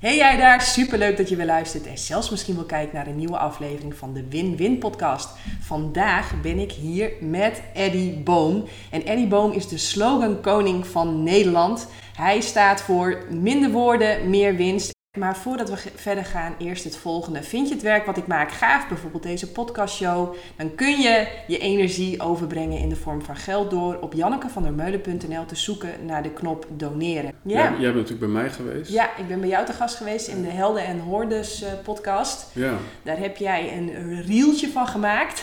Hey jij daar, superleuk dat je weer luistert en zelfs misschien wel kijkt naar een nieuwe aflevering van de Win-Win podcast. Vandaag ben ik hier met Eddie Boom. En Eddie Boom is de slogan koning van Nederland. Hij staat voor minder woorden, meer winst. Maar voordat we verder gaan, eerst het volgende. Vind je het werk wat ik maak gaaf, bijvoorbeeld deze podcastshow? Dan kun je je energie overbrengen in de vorm van geld door op jannekevandermeulen.nl te zoeken naar de knop doneren. Ja. Jij, bent natuurlijk bij mij geweest. Ja, ik ben bij jou te gast geweest in de Helden en Hordes uh, podcast. Ja. Daar heb jij een reeltje van gemaakt.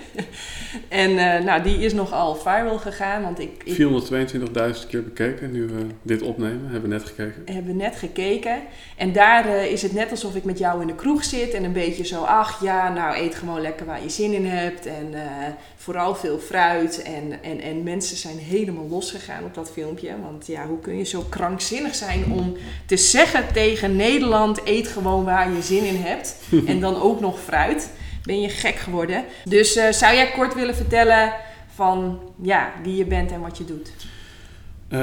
en uh, nou, die is nogal viral gegaan. Want ik, ik 422.000 keer bekeken nu we dit opnemen. Hebben we net gekeken. Hebben we net gekeken. En daar uh, is het net alsof ik met jou in de kroeg zit en een beetje zo, ach ja, nou eet gewoon lekker waar je zin in hebt. En uh, vooral veel fruit. En, en, en mensen zijn helemaal losgegaan op dat filmpje. Want ja, hoe kun je zo krankzinnig zijn om te zeggen tegen Nederland, eet gewoon waar je zin in hebt. en dan ook nog fruit. Ben je gek geworden. Dus uh, zou jij kort willen vertellen van ja, wie je bent en wat je doet?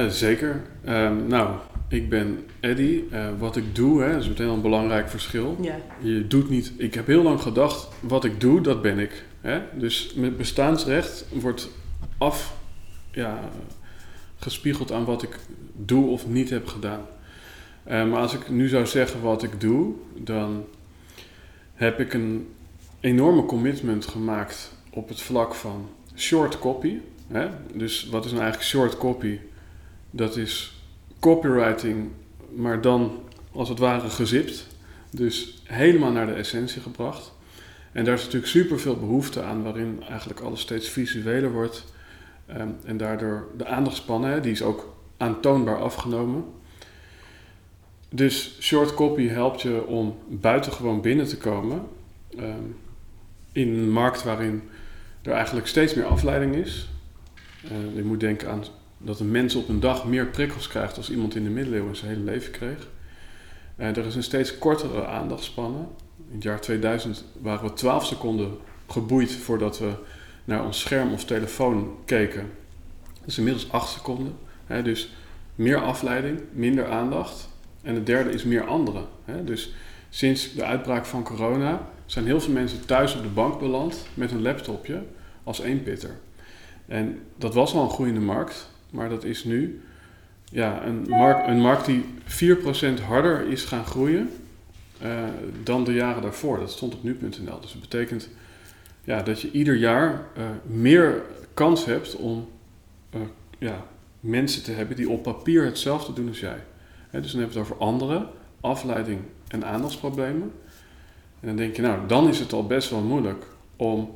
zeker. Um, nou, ik ben Eddy. Uh, wat ik doe, hè, is meteen een belangrijk verschil. Ja. Je doet niet. Ik heb heel lang gedacht, wat ik doe, dat ben ik. Hè? Dus met bestaansrecht wordt af, ja, gespiegeld aan wat ik doe of niet heb gedaan. Uh, maar als ik nu zou zeggen wat ik doe, dan heb ik een enorme commitment gemaakt op het vlak van short copy. Hè? Dus wat is nou eigenlijk short copy? Dat is copywriting, maar dan als het ware gezipt. Dus helemaal naar de essentie gebracht. En daar is natuurlijk super veel behoefte aan, waarin eigenlijk alles steeds visueler wordt. Um, en daardoor de aandachtspannen, die is ook aantoonbaar afgenomen. Dus short copy helpt je om buitengewoon binnen te komen. Um, in een markt waarin er eigenlijk steeds meer afleiding is. Uh, je moet denken aan dat een mens op een dag meer prikkels krijgt als iemand in de middeleeuwen zijn hele leven kreeg. En er is een steeds kortere aandachtspanne. In het jaar 2000 waren we 12 seconden geboeid voordat we naar ons scherm of telefoon keken. Dat is inmiddels 8 seconden. Hè, dus meer afleiding, minder aandacht. En het derde is meer anderen. Hè. Dus sinds de uitbraak van corona zijn heel veel mensen thuis op de bank beland met een laptopje als eenpitter. En dat was al een groeiende markt. Maar dat is nu ja, een, markt, een markt die 4% harder is gaan groeien uh, dan de jaren daarvoor. Dat stond op nu.nl. Dus dat betekent ja, dat je ieder jaar uh, meer kans hebt om uh, ja, mensen te hebben die op papier hetzelfde doen als jij. Dus dan hebben we het over anderen, afleiding en aandachtsproblemen. En dan denk je, nou, dan is het al best wel moeilijk om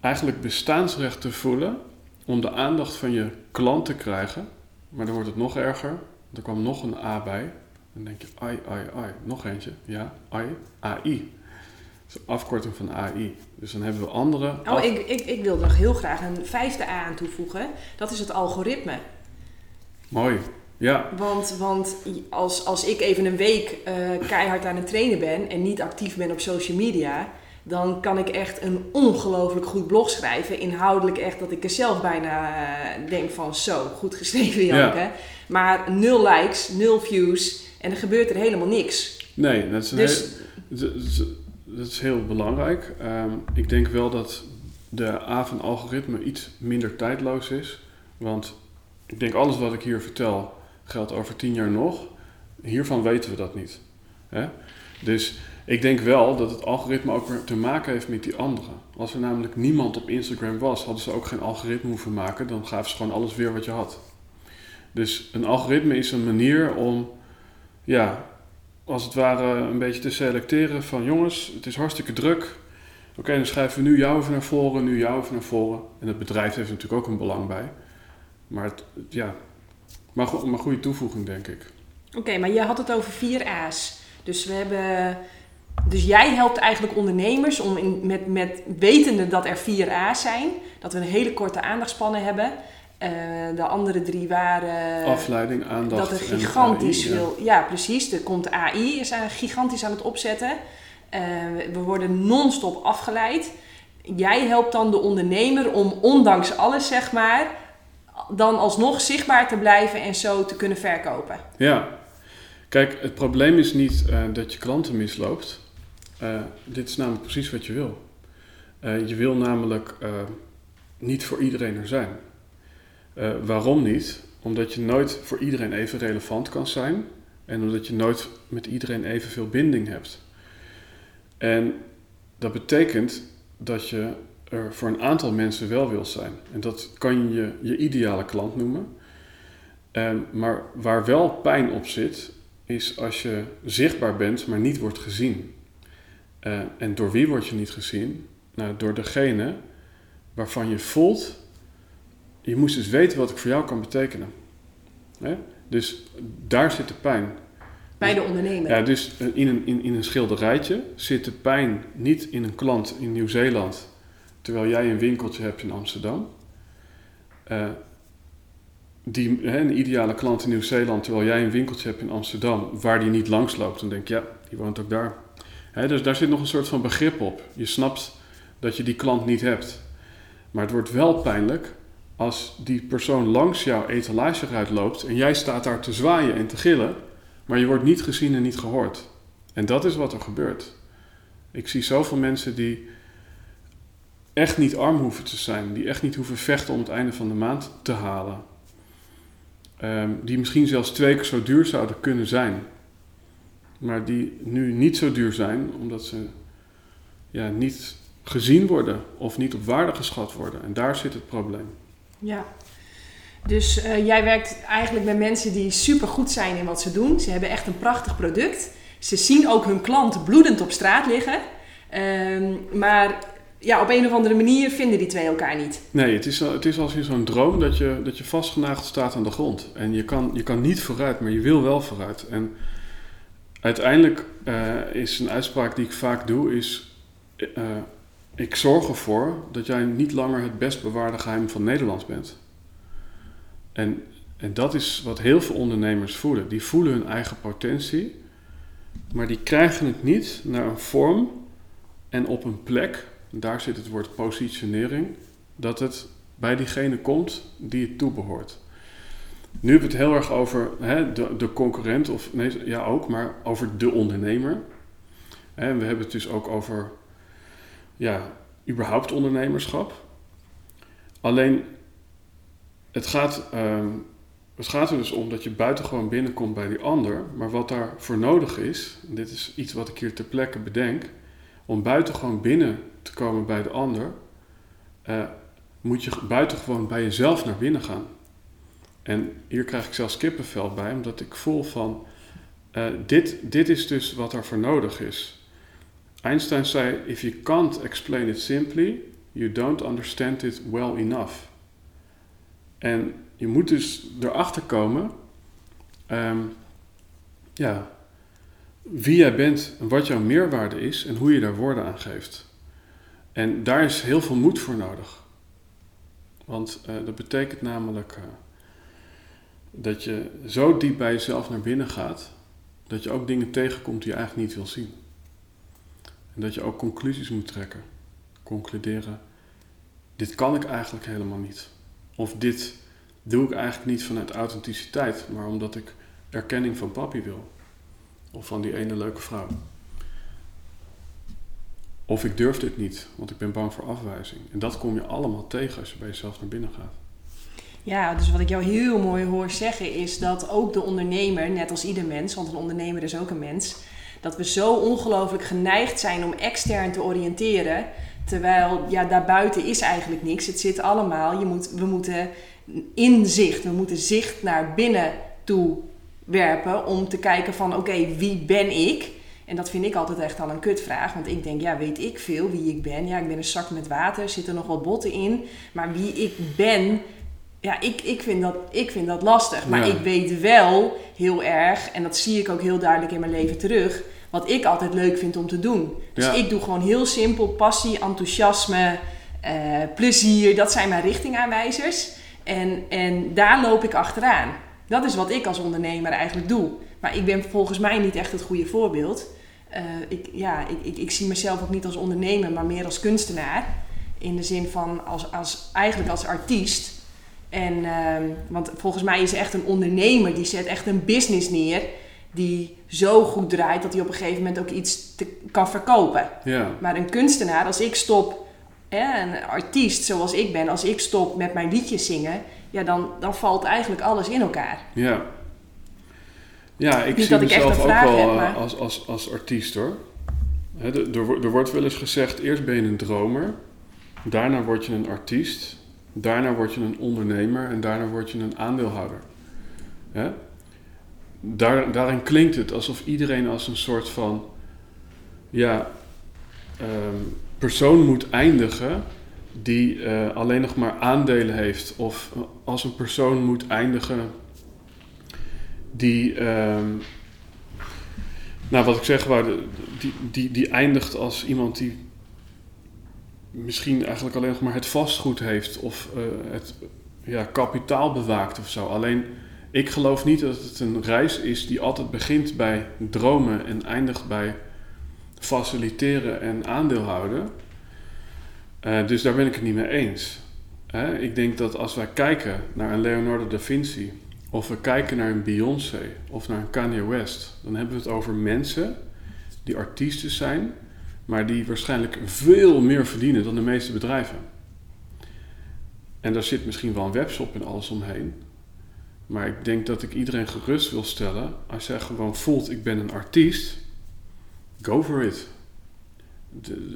eigenlijk bestaansrecht te voelen om de aandacht van je klant te krijgen. Maar dan wordt het nog erger. Er kwam nog een A bij. Dan denk je, ai, ai, ai. Nog eentje. Ja, ai, AI. Dat is een afkorting van AI. Dus dan hebben we andere... Oh, ik, ik, ik wil nog heel graag een vijfde A aan toevoegen. Dat is het algoritme. Mooi. Ja. Want, want als, als ik even een week uh, keihard aan het trainen ben en niet actief ben op social media, dan kan ik echt een ongelooflijk goed blog schrijven. Inhoudelijk echt dat ik er zelf bijna uh, denk van zo, goed geschreven Janke. Ja. Maar nul likes, nul views en er gebeurt er helemaal niks. Nee, dat is, dus, heel, dat is heel belangrijk. Um, ik denk wel dat de A van algoritme iets minder tijdloos is. Want ik denk alles wat ik hier vertel geldt over tien jaar nog. Hiervan weten we dat niet. Hè? Dus ik denk wel dat het algoritme ook te maken heeft met die anderen. Als er namelijk niemand op Instagram was, hadden ze ook geen algoritme hoeven maken. Dan gaven ze gewoon alles weer wat je had. Dus een algoritme is een manier om, ja, als het ware een beetje te selecteren van jongens, het is hartstikke druk. Oké, dan schrijven we nu jou even naar voren, nu jou even naar voren. En het bedrijf heeft natuurlijk ook een belang bij. Maar het, ja, maar, maar goede toevoeging denk ik. Oké, maar je had het over vier A's. Dus we hebben dus jij helpt eigenlijk ondernemers om in, met, met wetende dat er vier A's zijn, dat we een hele korte aandachtspannen hebben. Uh, de andere drie waren. Afleiding, aandacht. Dat er gigantisch veel. Ja. precies. Er komt AI, is aan, gigantisch aan het opzetten. Uh, we worden non-stop afgeleid. Jij helpt dan de ondernemer om, ondanks alles, zeg maar, dan alsnog zichtbaar te blijven en zo te kunnen verkopen. Ja, Kijk, het probleem is niet uh, dat je klanten misloopt. Uh, dit is namelijk precies wat je wil. Uh, je wil namelijk niet voor iedereen er zijn. waarom niet? Omdat je nooit voor iedereen even relevant kan zijn en omdat je nooit met iedereen evenveel binding hebt. En dat betekent dat je er voor een aantal mensen wel wil zijn. En dat kan je je ideale klant noemen. Um, maar waar wel pijn op zit, is als je zichtbaar bent, maar niet wordt gezien. Uh, en door wie word je niet gezien? Nou, door degene waarvan je voelt, je moest dus weten wat ik voor jou kan betekenen. Hè? Dus daar zit de pijn. Bij de ondernemer. Ja, dus in een, in, in een schilderijtje zit de pijn niet in een klant in Nieuw-Zeeland, terwijl jij een winkeltje hebt in Amsterdam. Uh, die, hè, een ideale klant in Nieuw-Zeeland, terwijl jij een winkeltje hebt in Amsterdam, waar die niet langs loopt, dan denk je, ja, die woont ook daar. Dus daar zit nog een soort van begrip op. Je snapt dat je die klant niet hebt. Maar het wordt wel pijnlijk als die persoon langs jouw etalage loopt en jij staat daar te zwaaien en te gillen, maar je wordt niet gezien en niet gehoord. En dat is wat er gebeurt. Ik zie zoveel mensen die echt niet arm hoeven te zijn, die echt niet hoeven vechten om het einde van de maand te halen. Ehm, die misschien zelfs twee keer zo duur zouden kunnen zijn, maar die nu niet zo duur zijn omdat ze ja, niet gezien worden of niet op waarde geschat worden. En daar zit het probleem. Ja, dus uh, jij werkt eigenlijk met mensen die super goed zijn in wat ze doen. Ze hebben echt een prachtig product. Ze zien ook hun klant bloedend op straat liggen. Uh, maar ja, op een of andere manier vinden die twee elkaar niet. Nee, het is, het is als in zo'n droom dat je, dat je vastgenageld staat aan de grond. En je kan, je kan niet vooruit, maar je wil wel vooruit. En uiteindelijk uh, is een uitspraak die ik vaak doe, is... Uh, ik zorg ervoor dat jij niet langer het best bewaarde geheim van Nederland bent. En, en dat is wat heel veel ondernemers voelen. Die voelen hun eigen potentie, maar die krijgen het niet naar een vorm en op een plek daar zit het woord positionering, dat het bij diegene komt die het toebehoort. Nu hebben we het heel erg over hè, de, concurrent, of nee, ja ook, maar over de ondernemer. En we hebben het dus ook over, ja, überhaupt ondernemerschap. Alleen, het gaat, um, het gaat er dus om dat je buitengewoon binnenkomt bij die ander. Maar wat daarvoor nodig is, en dit is iets wat ik hier ter plekke bedenk, om buitengewoon binnen te komen bij de ander, uh, moet je buitengewoon bij jezelf naar binnen gaan. En hier krijg ik zelfs kippenvel bij, omdat ik voel van, uh, dit, dit is dus wat er voor nodig is. Einstein zei, if you can't explain it simply, you don't understand it well enough. En je moet dus erachter komen, um, ja, wie jij bent en wat jouw meerwaarde is en hoe je daar woorden aan geeft. En daar is heel veel moed voor nodig. Want uh, dat betekent namelijk uh, dat je zo diep bij jezelf naar binnen gaat, dat je ook dingen tegenkomt die je eigenlijk niet wil zien. En dat je ook conclusies moet trekken. Concluderen, dit kan ik eigenlijk helemaal niet. Of dit doe ik eigenlijk niet vanuit authenticiteit, maar omdat ik erkenning van papi wil. Of van die ene leuke vrouw. Of ik durf dit niet, want ik ben bang voor afwijzing. En dat kom je allemaal tegen als je bij jezelf naar binnen gaat. Ja, dus wat ik jou heel mooi hoor zeggen is dat ook de ondernemer, net als ieder mens, want een ondernemer is ook een mens, dat we zo ongelooflijk geneigd zijn om extern te oriënteren. Terwijl ja, daarbuiten is eigenlijk niks. Het zit allemaal. Je moet, we moeten inzicht, we moeten zicht naar binnen toe werpen om te kijken van oké, wie ben ik? En dat vind ik altijd echt al een kutvraag. Want ik denk, ja, weet ik veel wie ik ben? Ja, ik ben een zak met water, zitten nog wat botten in. Maar wie ik ben, ja, ik, ik, vind, dat, ik vind dat lastig. Maar ik weet wel heel erg, en dat zie ik ook heel duidelijk in mijn leven terug, wat ik altijd leuk vind om te doen. Dus ik doe gewoon heel simpel passie, enthousiasme, uh, plezier. Dat zijn mijn richtingaanwijzers. En, en daar loop ik achteraan. Dat is wat ik als ondernemer eigenlijk doe. Maar ik ben volgens mij niet echt het goede voorbeeld. Uh, ik, ja, ik, ik, ik, zie mezelf ook niet als ondernemer, maar meer als kunstenaar. In de zin van als, als, eigenlijk als artiest. En, uh, want volgens mij is echt een ondernemer die zet echt een business neer. die zo goed draait dat hij op een gegeven moment ook iets te, kan verkopen. Ja, Maar een kunstenaar, als ik stop, hè, een artiest zoals ik ben, als ik stop met mijn liedjes zingen, ja, dan, dan valt eigenlijk alles in elkaar. ja. Ja, ik Niet zie dat ik echt mezelf ook wel heb, eh, maar- als, als, als artiest hoor. Hè, er, er wordt wel eens gezegd, eerst ben je een dromer, daarna word je een artiest, daarna word je een ondernemer en daarna word je een aandeelhouder. Daar, daarin klinkt het alsof iedereen als een soort van ja, ehm, persoon moet eindigen die eh, alleen nog maar aandelen heeft. Of als een persoon moet eindigen die, ehm, nou wat ik zeg die, die, die eindigt als iemand die misschien eigenlijk alleen nog maar het vastgoed heeft of eh, het ja, kapitaal bewaakt of zo. Alleen ik geloof niet dat het een reis is die altijd begint bij dromen en eindigt bij faciliteren en aandeelhouden. Eh, dus daar ben ik het niet mee eens. Hè? Ik denk dat als wij kijken naar een Leonardo da Vinci, of we kijken naar een Beyoncé of naar een Kanye West, dan hebben we het over mensen die artiesten zijn, maar die waarschijnlijk veel meer verdienen dan de meeste bedrijven. En daar zit misschien wel een webshop en alles omheen. Maar ik denk dat ik iedereen gerust wil stellen. Als jij gewoon voelt, ik ben een artiest, go for it.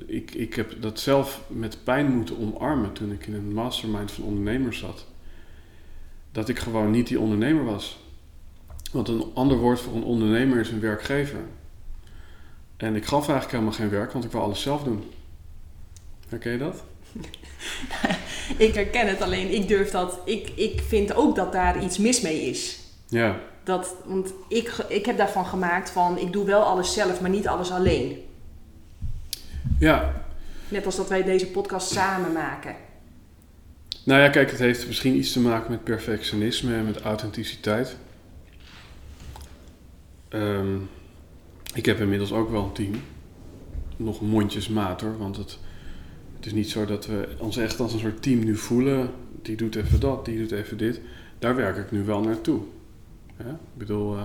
Ik, ik heb dat zelf met pijn moeten omarmen toen ik in een mastermind van ondernemers zat. Dat ik gewoon niet die ondernemer was. Want een ander woord voor een ondernemer is een werkgever. En ik gaf eigenlijk helemaal geen werk, want ik wou alles zelf doen. Herken je dat? Ik herken het alleen, ik durf dat, ik, ik vind ook dat daar iets mis mee is. Ja, Dat, want ik, ik heb daarvan gemaakt van, ik doe wel alles zelf, maar niet alles alleen. ja. Net als dat wij deze podcast samen maken. Nou ja, kijk, het heeft misschien iets te maken met perfectionisme en met authenticiteit. Ehm, ik heb inmiddels ook wel een team. Nog mondjesmaat hoor, want het, het is niet zo dat we ons echt als een soort team nu voelen. Die doet even dat, die doet even dit. Daar werk ik nu wel naartoe. Ja? Ik bedoel, eh,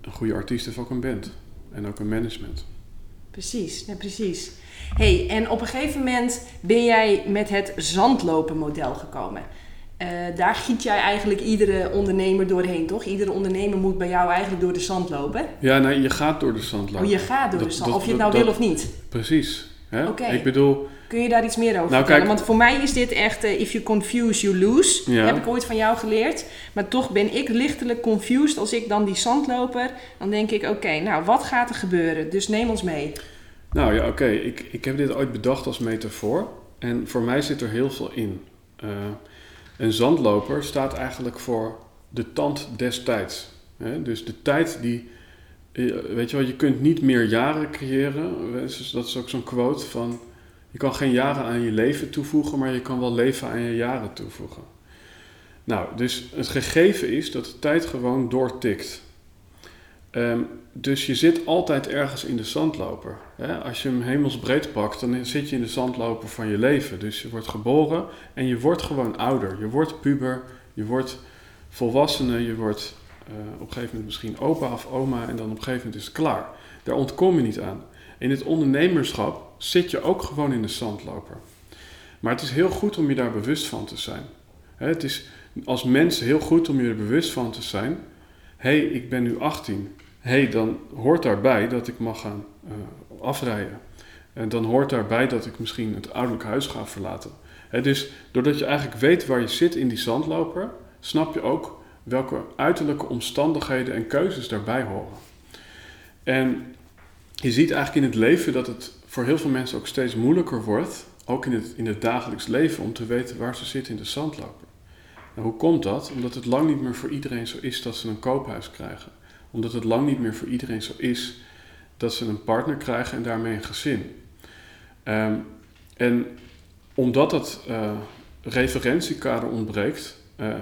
een goede artiest heeft ook een band en ook een management. Precies, nee, precies. hey, en op een gegeven moment ben jij met het zandlopen model gekomen. Eh, daar giet jij eigenlijk iedere ondernemer doorheen, toch? Iedere ondernemer moet bij jou eigenlijk door de zand lopen. Ja, nee, je gaat door de zand lopen. Oh, je gaat door Dat- de zand, dat- of je het nou dat- wil of niet. Precies. Hè? Oké. Ik bedoel, Kun je daar iets meer over Nou, vertellen? kijk- Want voor mij is dit echt, eh, if you confuse, you lose. Ja. Heb ik ooit van jou geleerd. Maar toch ben ik lichtelijk confused als ik dan die zandloper... Dan denk ik, oké, nou, wat gaat er gebeuren? Dus neem ons mee. Nou ja, oké. Ik, ik heb dit ooit bedacht als metafoor. En voor mij zit er heel veel in. Eh, een zandloper staat eigenlijk voor de tand des tijds. Dus de tijd die... eh, Weet je wel, je kunt niet meer jaren creëren. Dus Dat is ook zo'n quote van... Je kan geen jaren aan je leven toevoegen, maar je kan wel leven aan je jaren toevoegen. Nou, dus het gegeven is dat de tijd gewoon doortikt. Ehm, dus je zit altijd ergens in de zandloper. Hè? Als je hem hemelsbreed pakt, dan zit je in de zandloper van je leven. Dus je wordt geboren en je wordt gewoon ouder. Je wordt puber, je wordt volwassene, je wordt eh, op een gegeven moment misschien opa of oma en dan op een gegeven moment is het klaar. Daar ontkom je niet aan. In het ondernemerschap zit je ook gewoon in de zandloper. Maar het is heel goed om je daar bewust van te zijn. Hè, Het is als mens heel goed om je er bewust van te zijn. Hé, hey, ik ben nu 18. Hey, dan hoort daarbij dat ik mag gaan eh, afrijden. En dan hoort daarbij dat ik misschien het ouderlijk huis ga verlaten. Hè, dus doordat je eigenlijk weet waar je zit in die zandloper, snap je ook welke uiterlijke omstandigheden en keuzes daarbij horen. En je ziet eigenlijk in het leven dat het voor heel veel mensen ook steeds moeilijker wordt, ook in het, in het dagelijks leven, om te weten waar ze zitten in de zandloper. Hoe komt dat? Omdat het lang niet meer voor iedereen zo is dat ze een koophuis krijgen. Omdat het lang niet meer voor iedereen zo is dat ze een partner krijgen en daarmee een gezin. Ehm, en omdat dat eh, referentiekader ontbreekt, eh,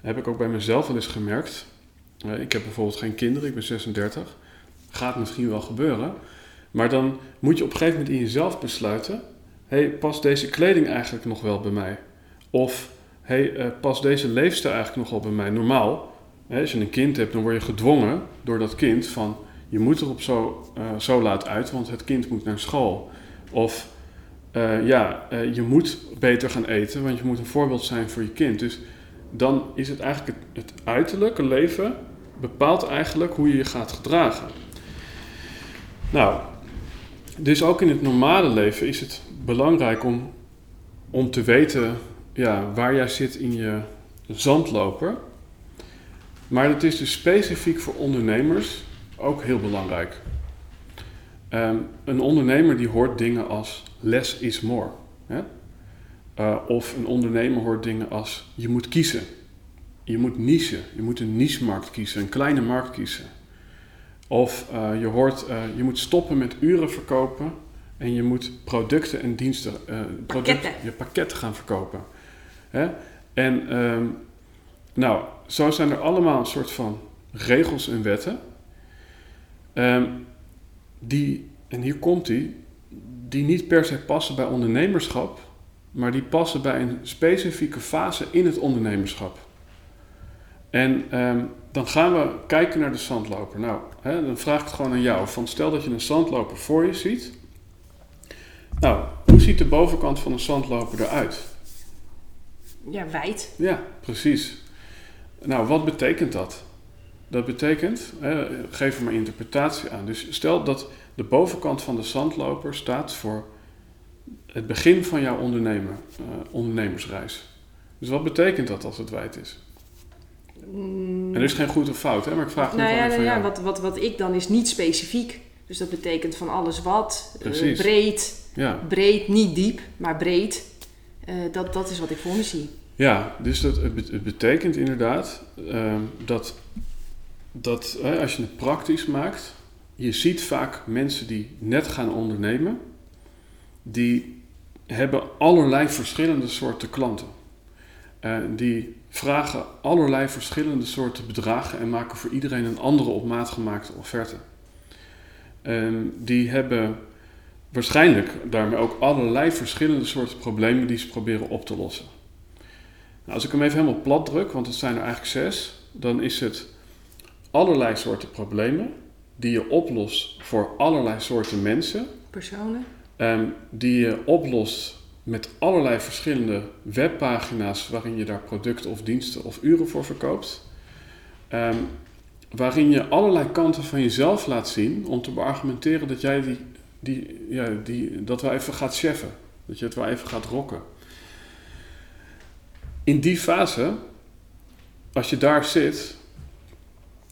heb ik ook bij mezelf wel eens gemerkt. Eh, ik heb bijvoorbeeld geen kinderen, ik ben 36. Gaat misschien wel gebeuren. Maar dan moet je op een gegeven moment in jezelf besluiten: hey, past deze kleding eigenlijk nog wel bij mij? Of hey, past deze leefstijl eigenlijk nog wel bij mij? Normaal, als je een kind hebt, dan word je gedwongen door dat kind van je moet er op zo, eh, zo laat uit, want het kind moet naar school. Of eh, ja, eh, je moet beter gaan eten, want je moet een voorbeeld zijn voor je kind. Dus dan is het eigenlijk het, het uiterlijke leven bepaalt eigenlijk hoe je je gaat gedragen. Nou, dus ook in het normale leven is het belangrijk om, om te weten ja, waar jij zit in je zandloper. Maar het is dus specifiek voor ondernemers ook heel belangrijk. Ehm, een ondernemer die hoort dingen als less is more. Hè? Uh, of een ondernemer hoort dingen als je moet kiezen. Je moet nichen. Je moet een niche-markt kiezen, een kleine markt kiezen. Of uh, je hoort, uh, je moet stoppen met uren verkopen en je moet producten en diensten, pakketten. je pakketten gaan verkopen. Hè? En um, nou, zo zijn er allemaal een soort van regels en wetten. Um, die, en hier komt die, die niet per se passen bij ondernemerschap, maar die passen bij een specifieke fase in het ondernemerschap. En um, dan gaan we kijken naar de zandloper. Nou, hè, dan vraag ik het gewoon aan jou. Van stel dat je een zandloper voor je ziet. Nou, hoe ziet de bovenkant van een zandloper eruit? Ja, wijd. Ja, precies. Nou, wat betekent dat? Dat betekent, hè, geef er maar interpretatie aan. Dus stel dat de bovenkant van de zandloper staat voor het begin van jouw ondernemer, uh, ondernemersreis. Dus wat betekent dat als het wijd is? Mm. En er is geen goed of fout, hè? maar ik vraag nou ja, nou ja, wat, wat, wat ik dan is niet specifiek. Dus dat betekent van alles wat, uh, breed, ja. breed, niet diep, maar breed. Uh, dat, dat is wat ik voor me zie. Ja, dus dat, het betekent inderdaad uh, dat, dat als je het praktisch maakt, je ziet vaak mensen die net gaan ondernemen, die hebben allerlei verschillende soorten klanten. Uh, die vragen allerlei verschillende soorten bedragen en maken voor iedereen een andere op maat gemaakte offerte. En die hebben waarschijnlijk daarmee ook allerlei verschillende soorten problemen die ze proberen op te lossen. Nou, als ik hem even helemaal plat druk, want het zijn er eigenlijk zes, dan is het allerlei soorten problemen die je oplost voor allerlei soorten mensen. Personen. Um, die je oplost met allerlei verschillende webpagina's waarin je daar producten of diensten of uren voor verkoopt. Um, waarin je allerlei kanten van jezelf laat zien om te beargumenteren dat jij die, die, ja, die, dat wel even gaat cheffen. Dat je het wel even gaat rocken. In die fase, als je daar zit,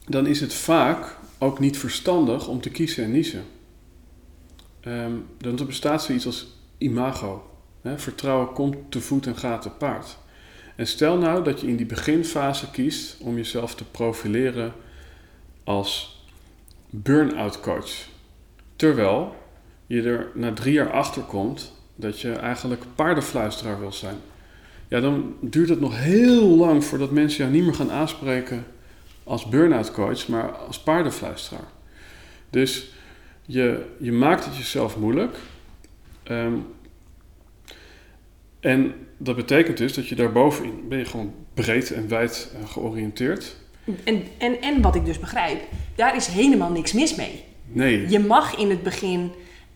dan is het vaak ook niet verstandig om te kiezen en niezen. Um, dan bestaat zoiets als imago. Hè? Vertrouwen komt te voet en gaat te paard. En stel nou dat je in die beginfase kiest om jezelf te profileren als burn-out coach. Terwijl je er na drie jaar achter komt dat je eigenlijk paardenfluisteraar wil zijn. Ja, dan duurt het nog heel lang voordat mensen jou niet meer gaan aanspreken als burn-out coach, maar als paardenfluisteraar. Dus je, je maakt het jezelf moeilijk. Um, en dat betekent dus dat je daarbovenin ben je gewoon breed en wijd uh, georiënteerd. En, en, en wat ik dus begrijp, daar is helemaal niks mis mee. Nee. Je mag in het begin,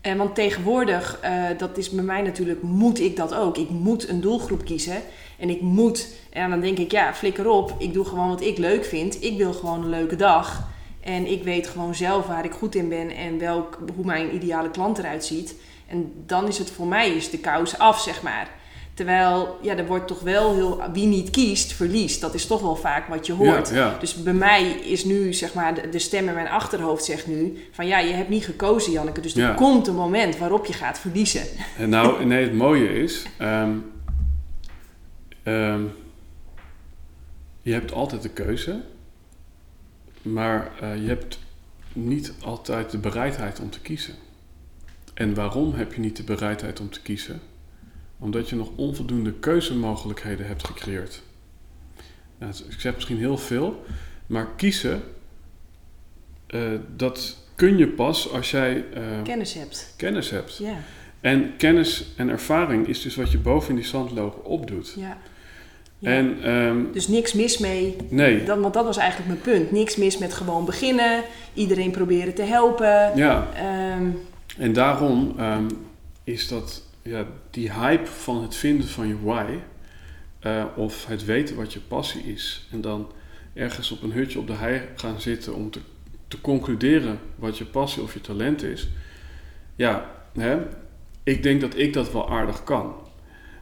eh, want tegenwoordig, uh, dat is bij mij natuurlijk, moet ik dat ook. Ik moet een doelgroep kiezen en ik moet, en dan denk ik, ja, flikker op, ik doe gewoon wat ik leuk vind. Ik wil gewoon een leuke dag. En ik weet gewoon zelf waar ik goed in ben en welk, hoe mijn ideale klant eruit ziet. En dan is het voor mij is de kous af, zeg maar. Terwijl, ja, er wordt toch wel heel... Wie niet kiest, verliest. Dat is toch wel vaak wat je hoort. Ja, ja. Dus bij mij is nu, zeg maar, de, de, stem in mijn achterhoofd zegt nu... van ja, je hebt niet gekozen, Janneke. Dus er komt een moment waarop je gaat verliezen. En nou, nee, het mooie is... ehm, ehm, je hebt altijd de keuze. Maar eh, je hebt niet altijd de bereidheid om te kiezen. En waarom heb je niet de bereidheid om te kiezen? Omdat je nog onvoldoende keuzemogelijkheden hebt gecreëerd. Nou, ik zeg misschien heel veel, maar kiezen, uh, dat kun je pas als jij uh, Kennis hebt. kennis hebt. Ja, En kennis en ervaring is dus wat je boven in die zandloper opdoet. ja. Ja. En ehm, Dus niks mis mee. nee, Dat, want dat was eigenlijk mijn punt. Niks mis met gewoon beginnen. Iedereen proberen te helpen. ja. Ehm, En daarom ehm, is dat ja, die hype van het vinden van je why, eh, of het weten wat je passie is, en dan ergens op een hutje op de hei gaan zitten om te, te concluderen wat je passie of je talent is. Ja, hè, ik denk dat ik dat wel aardig kan.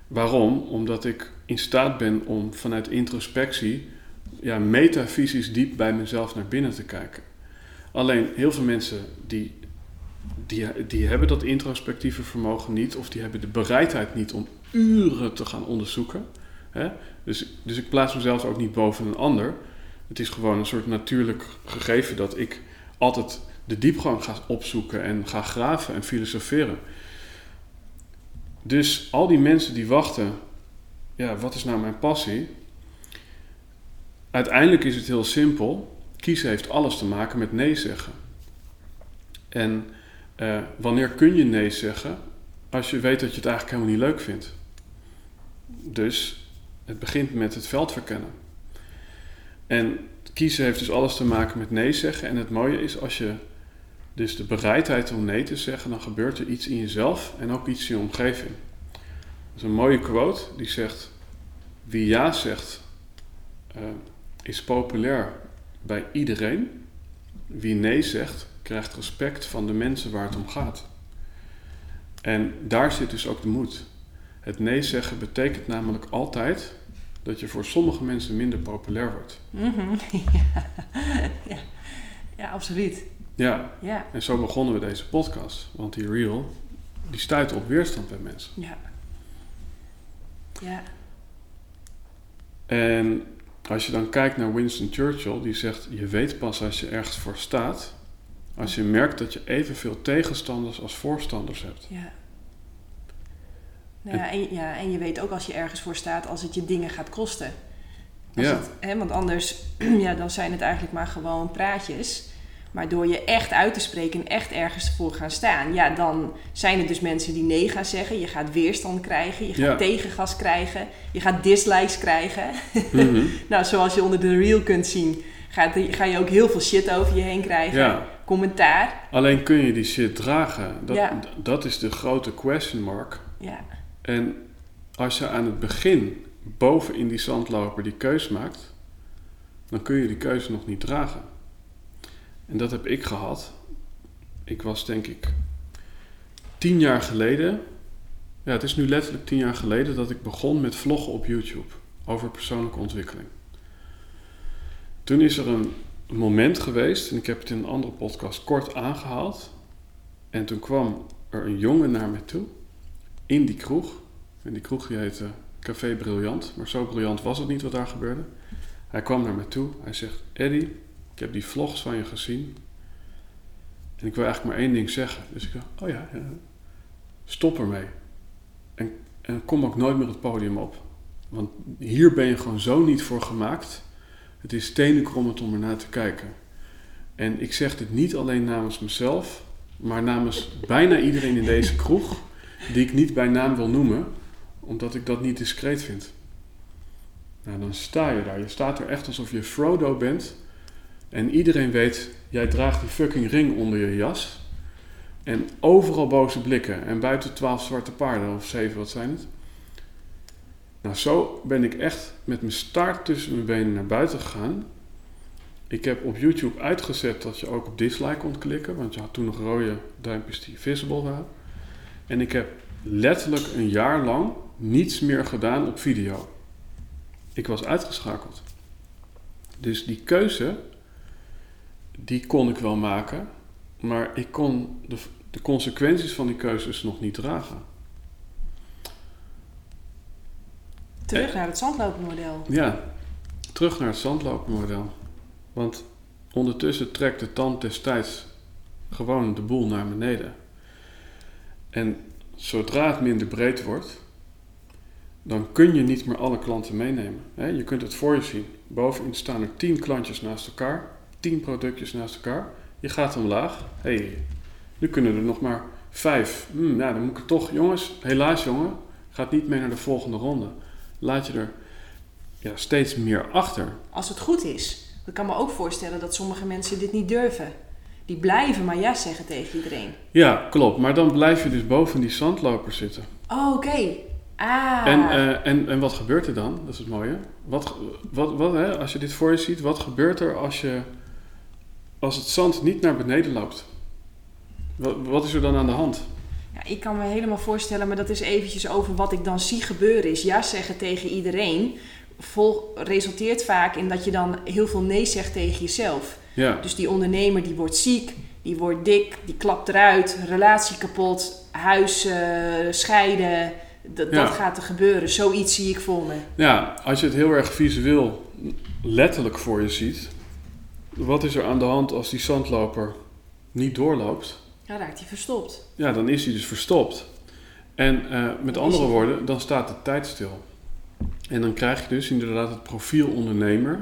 Waarom? Omdat ik in staat ben om vanuit introspectie, ja, metafysisch diep bij mezelf naar binnen te kijken. Alleen heel veel mensen die die, die hebben dat introspectieve vermogen niet, of die hebben de bereidheid niet om uren te gaan onderzoeken. Hè? Dus, dus ik plaats mezelf ook niet boven een ander. Het is gewoon een soort natuurlijk gegeven dat ik altijd de diepgang ga opzoeken en ga graven en filosoferen. Dus al die mensen die wachten, ja, wat is nou mijn passie? Uiteindelijk is het heel simpel. Kiezen heeft alles te maken met nee zeggen. En eh, wanneer kun je nee zeggen? Als je weet dat je het eigenlijk helemaal niet leuk vindt. Dus het begint met het veld verkennen. En kiezen heeft dus alles te maken met nee zeggen. En het mooie is, als je dus de bereidheid om nee te zeggen, dan gebeurt er iets in jezelf en ook iets in je omgeving. Dat is een mooie quote die zegt: Wie ja zegt, eh, is populair bij iedereen. Wie nee zegt, krijgt respect van de mensen waar het om gaat. En daar zit dus ook de moed. Het nee zeggen betekent namelijk altijd dat je voor sommige mensen minder populair wordt. mhm. ja. ja. ja, absoluut. Ja, Ja, en zo begonnen we deze podcast. Want die reel, die stuit op weerstand bij mensen. ja. Ja, En als je dan kijkt naar Winston Churchill, die zegt: Je weet pas als je ergens voor staat, als je merkt dat je evenveel tegenstanders als voorstanders hebt. ja. Nou ja, en, ja, en je weet ook als je ergens voor staat als het je dingen gaat kosten. Als Ja. het, hè, want anders ja, dan zijn het eigenlijk maar gewoon praatjes. Maar door je echt uit te spreken en echt ergens voor gaan staan, ja, dan zijn er dus mensen die nee gaan zeggen. Je gaat weerstand krijgen, je gaat Ja. tegengas krijgen, je gaat dislikes krijgen. Mhm. nou, zoals je onder de reel kunt zien, gaat, ga je ook heel veel shit over je heen krijgen. Ja, Commentaar. alleen kun je die shit dragen. Dat, Ja. dat is de grote question mark. Ja, En als je aan het begin boven in die zandloper die keus maakt, dan kun je die keuze nog niet dragen. En dat heb ik gehad. Ik was denk ik tien jaar geleden, ja het is nu letterlijk tien jaar geleden dat ik begon met vloggen op YouTube over persoonlijke ontwikkeling. Toen is er een moment geweest, en ik heb het in een andere podcast kort aangehaald. En toen kwam er een jongen naar me toe in die kroeg. En die kroeg die heette Café Briljant. Maar zo briljant was het niet wat daar gebeurde. Hij kwam naar me toe. Hij zegt: Eddie, ik heb die vlogs van je gezien. En ik wil eigenlijk maar één ding zeggen. Dus ik dacht: Oh ja, ja. stop ermee. En, en kom ook nooit meer het podium op. Want hier ben je gewoon zo niet voor gemaakt. Het is stenenkrommend om ernaar te kijken. En ik zeg dit niet alleen namens mezelf, maar namens bijna iedereen in deze kroeg die ik niet bij naam wil noemen, omdat ik dat niet discreet vind. Nou, dan sta je daar. Je staat er echt alsof je Frodo bent. En iedereen weet, jij draagt die fucking ring onder je jas. En overal boze blikken. En buiten twaalf zwarte paarden, of zeven, wat zijn het? Nou, zo ben ik echt met mijn staart tussen mijn benen naar buiten gegaan. Ik heb op YouTube uitgezet dat je ook op dislike kon klikken, want je had toen nog rode duimpjes die visible waren. En ik heb letterlijk een jaar lang niets meer gedaan op video. Ik was uitgeschakeld. Dus die keuze, die kon ik wel maken, maar ik kon de, de consequenties van die keuzes nog niet dragen. Terug naar het zandlopermodel. Ja, terug naar het zandlopermodel. Want ondertussen trekt de tand destijds gewoon de boel naar beneden. En zodra het minder breed wordt, dan kun je niet meer alle klanten meenemen. Je kunt het voor je zien. Bovenin staan er 10 klantjes naast elkaar, 10 productjes naast elkaar. Je gaat omlaag. Hé, hey, nu kunnen er nog maar 5. Hm, nou, dan moet ik toch, jongens, helaas jongen, gaat niet mee naar de volgende ronde. Laat je er ja, steeds meer achter. Als het goed is. Ik kan me ook voorstellen dat sommige mensen dit niet durven. Die blijven maar ja zeggen tegen iedereen. Ja, klopt. Maar dan blijf je dus boven die zandloper zitten. Oh, oké. Ah. En, eh, en, en wat gebeurt er dan? Dat is het mooie. Wat, wat, wat, hè, als je dit voor je ziet, wat gebeurt er als, je, als het zand niet naar beneden loopt? Wat, wat is er dan aan de hand? Ik kan me helemaal voorstellen, maar dat is eventjes over wat ik dan zie gebeuren. Is ja zeggen tegen iedereen vol, resulteert vaak in dat je dan heel veel nee zegt tegen jezelf. Ja, Dus die ondernemer die wordt ziek, die wordt dik, die klapt eruit, relatie kapot, huis eh, scheiden. Dat, Ja. dat gaat er gebeuren. Zoiets zie ik voor me. ja, als je het heel erg visueel, letterlijk voor je ziet. Wat is er aan de hand als die zandloper niet doorloopt? Ja, raakt hij verstopt. Ja, dan is hij dus verstopt. En eh, met Dan andere woorden, dan staat de tijd stil. En dan krijg je dus inderdaad het profiel ondernemer.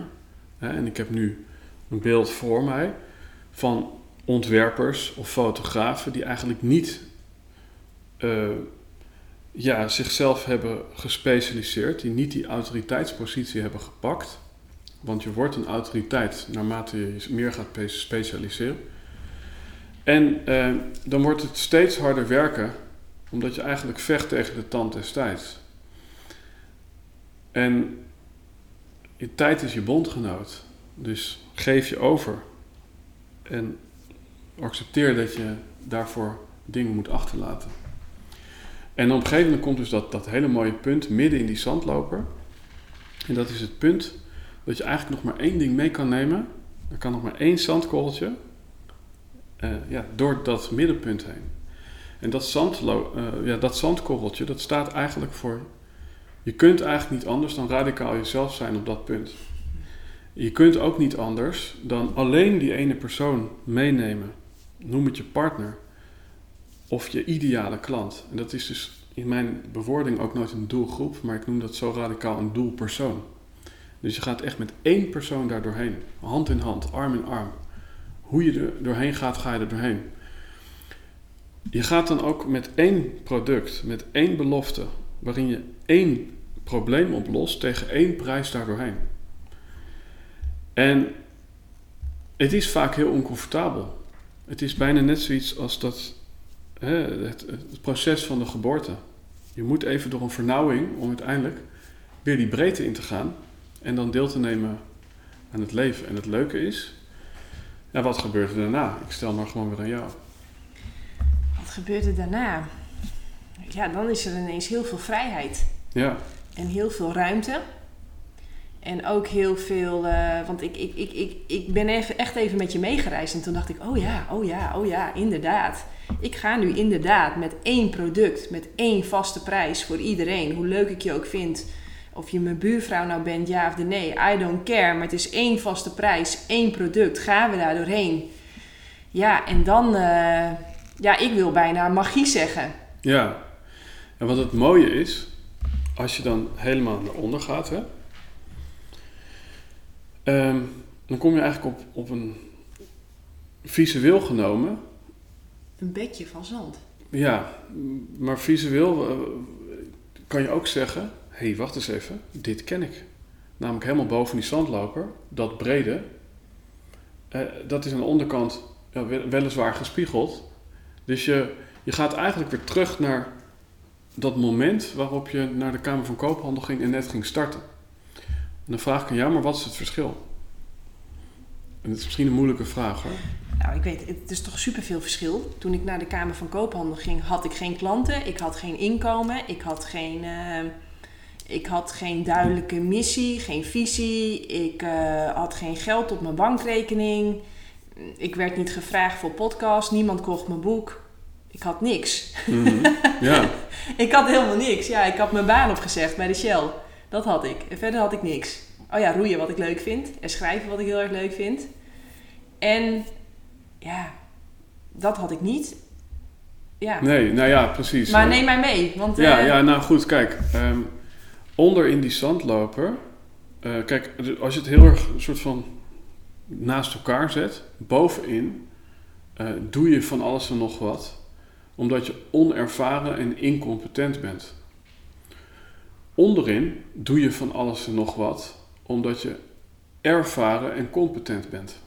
Hè, en ik heb nu een beeld voor mij van ontwerpers of fotografen die eigenlijk niet eh, ja, zichzelf hebben gespecialiseerd, die niet die autoriteitspositie hebben gepakt. Want je wordt een autoriteit naarmate je meer gaat pe- specialiseren. En eh, dan wordt het steeds harder werken, omdat je eigenlijk vecht tegen de tand des tijds. En je tijd is je bondgenoot. Dus geef je over. En accepteer dat je daarvoor dingen moet achterlaten. En op een gegeven moment komt dus dat, dat hele mooie punt midden in die zandloper. En dat is het punt dat je eigenlijk nog maar één ding mee kan nemen. Er kan nog maar één zandkorreltje eh, ja, door dat middenpunt heen. En dat, eh, ja, dat zandkorreltje, dat staat eigenlijk voor... Je kunt eigenlijk niet anders dan radicaal jezelf zijn op dat punt. Je kunt ook niet anders dan alleen die ene persoon meenemen. Noem het je partner of je ideale klant. En dat is dus in mijn bewoording ook nooit een doelgroep, maar ik noem dat zo radicaal een doelpersoon. Dus je gaat echt met één persoon daar doorheen, hand in hand, arm in arm. Hoe je er doorheen gaat, ga je er doorheen. Je gaat dan ook met één product, met één belofte, waarin je één probleem oplost tegen één prijs daar doorheen. En het is vaak heel oncomfortabel. Het is bijna net zoiets als dat, hè, het, het proces van de geboorte. Je moet even door een vernauwing om uiteindelijk weer die breedte in te gaan en dan deel te nemen aan het leven. En het leuke is, ja, wat gebeurt er daarna? Ik stel maar gewoon weer aan jou. Wat gebeurt er daarna? Ja, dan is er ineens heel veel vrijheid. Ja, En heel veel ruimte. En ook heel veel, eh, want ik, ik, ik, ik, ik ben even, echt even met je meegereisd. En toen dacht ik, oh ja, oh ja, oh ja, inderdaad. Ik ga nu inderdaad met één product, met één vaste prijs voor iedereen. Hoe leuk ik je ook vind. Of je mijn buurvrouw nou bent, ja of nee, I don't care. Maar het is één vaste prijs, één product. Gaan we daar doorheen? Ja, en dan, eh, ja, ik wil bijna magie zeggen. ja. En wat het mooie is, als je dan helemaal naar onder gaat, hè, ehm, dan kom je eigenlijk op, op een visueel genomen Een bedje van zand. Ja, maar visueel eh, kan je ook zeggen: hé, hey, wacht eens even, dit ken ik. Namelijk helemaal boven die zandloper, dat brede. eh, dat is aan de onderkant weliswaar gespiegeld. Dus je, je gaat eigenlijk weer terug naar dat moment waarop je naar de Kamer van Koophandel ging en net ging starten. En dan vraag ik aan jou, maar wat is het verschil? En het is misschien een moeilijke vraag hoor. Nou, ik weet, het is toch superveel verschil. Toen ik naar de Kamer van Koophandel ging, had ik geen klanten, ik had geen inkomen, ik had geen, eh, ik had geen duidelijke missie, geen visie, ik eh, had geen geld op mijn bankrekening, ik werd niet gevraagd voor podcast, niemand kocht mijn boek, ik had niks. Mhm. Ja, Ik had helemaal niks. Ja, ik had mijn baan opgezegd bij de Shell. Dat had ik. En verder had ik niks. Oh ja, roeien wat ik leuk vind. En schrijven wat ik heel erg leuk vind. En ja, dat had ik niet. Ja. nee, nou ja, precies. Maar neem mij mee. Want Ja, eh, ja, nou goed, kijk. ehm, onder in die zandloper. eh, kijk, als je het heel erg een soort van naast elkaar zet. Bovenin eh, doe je van alles en nog wat. Omdat je onervaren en incompetent bent. onderin doe je van alles en nog wat, omdat je ervaren en competent bent.